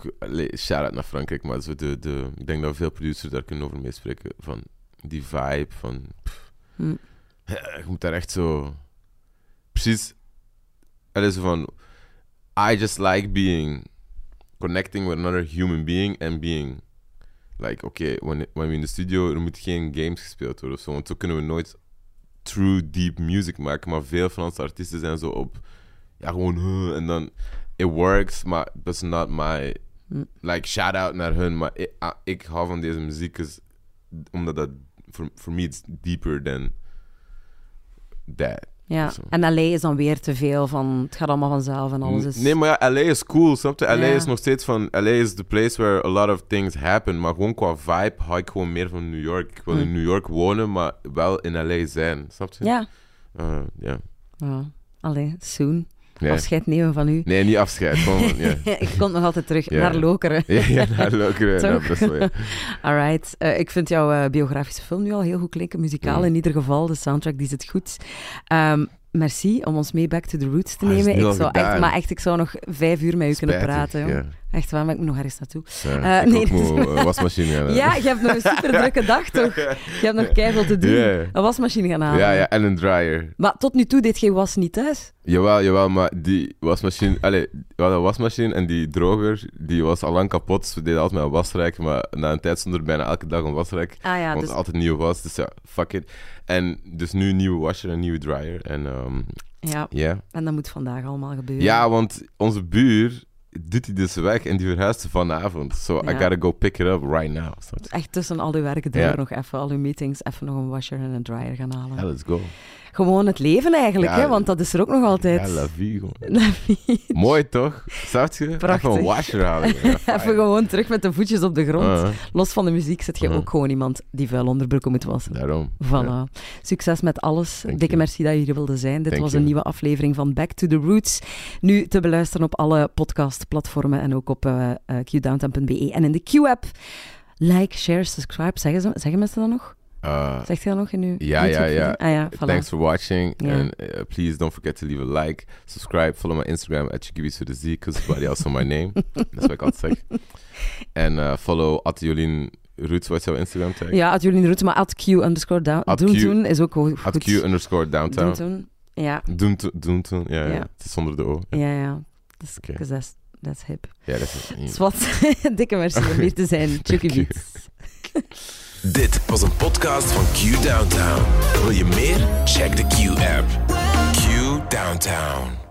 Shout-out naar Frankrijk, maar zo de, de, ik denk dat veel producers daar kunnen over meespreken. Van die vibe. Van. Hm. Ja, je moet daar echt zo. Precies. Het is van. I just like being. Connecting with another human being and being. Like, oké, when, when we in de studio, er moet geen games gespeeld worden of zo. Want zo kunnen we nooit true deep music maken. Maar veel Franse artiesten zijn zo op. Ja, gewoon. huh, en dan. It works, maar that's not my. Hm. Like, shout out naar hun. Maar ik, ah, ik hou van deze muziek. 'cause- omdat dat. For, for me, it's deeper than. That. Ja. En LA is dan weer te veel van, het gaat allemaal vanzelf en alles is... Nee, maar ja, LA is cool, snap je? LA Ja. is nog steeds van... LA is the place where a lot of things happen. Maar gewoon qua vibe hou ik gewoon meer van New York. Ik wil Hm. in New York wonen, maar wel in LA zijn, snap je? Ja. Uh, ja. ja. Allee, soon. Nee. Afscheid nemen van u. nee, niet afscheid. Gewoon ja. ik kom nog altijd terug Ja. naar Lokeren. ja, naar Lokeren, naar Brussel, ja. Alright. Eh, ik vind jouw eh, biografische film nu al heel goed klinken. Muzikaal Mm. in ieder geval. De soundtrack die zit goed. Ehm, merci om ons mee back to the roots te Ah, nemen. Ik zou echt, maar echt, ik zou nog vijf uur met u kunnen praten. joh. Echt waar, maar ik moet nog ergens naartoe. Ja, Eh, nee, moet, eh, wasmachine gaan halen. Ja, je hebt nog een super drukke dag toch? Je hebt nog keihard te doen. Een wasmachine gaan halen. Ja, ja, en een dryer. Maar tot nu toe deed je was niet thuis. Jawel, jawel, maar die wasmachine... Allee, we hadden een wasmachine en die droger, die was al lang kapot. Dus we deden altijd met een wasrek, maar na een tijd stond er bijna elke dag een wasrek. Ah ja, want dus... altijd nieuw was, dus ja, fuck it. En dus nu een nieuwe washer en een nieuwe dryer. En Ja, ja. en dat moet vandaag allemaal gebeuren. Ja, want onze buur doet die dus weg en die verhuist vanavond. So I Ja. gotta go pick it up right now. Echt tussen al uw werk door Ja. nog even, al uw meetings, even nog een washer en een dryer gaan halen. Ja, let's go. Gewoon het leven eigenlijk, Ja. hè, want dat is er ook nog altijd. Ja, la vie, gewoon. La vie. Mooi toch? Snap je? Prachtig. Even een washer halen. Even gewoon terug met de voetjes op de grond. Uh, Los van de muziek zit je Mhm. ook gewoon iemand die vuil onderbroeken moet wassen. daarom. Voilà. Ja. Succes met alles. Thank Dikke you. merci dat je hier wilde zijn. Dit Thank was you. een nieuwe aflevering van Back to the Roots. Nu te beluisteren op alle podcastplatformen en ook op eh, eh, qdowntown.be en in de Q-app. Like, share, subscribe. Zeggen, ze, zeggen mensen dat nog? Uh, Zegt dat nog in uw Ja, ja, ja. Ah ja, voilà. Thanks for watching. And uh, please don't forget to leave a like, subscribe, follow my Instagram at Chikibi's with a Z, because everybody else on my name. That's what ik altijd zeg. En uh, follow at Jolien Roots, wat is jouw Instagram tag? Ja, at jullie route, maar at Q underscore down. Doen doen is ook goed. At Q underscore downtown. Doen doen. Ja, Doen ja, ja. Ja. Het is zonder de O. Ja, ja, ja. Dus, that's, that's hip. ja, dat is Dus wat, dikke merci om hier te zijn. Chucky. Beats. Dit was een podcast van Q Downtown. Wil je meer? Check de Q-app. Q Downtown.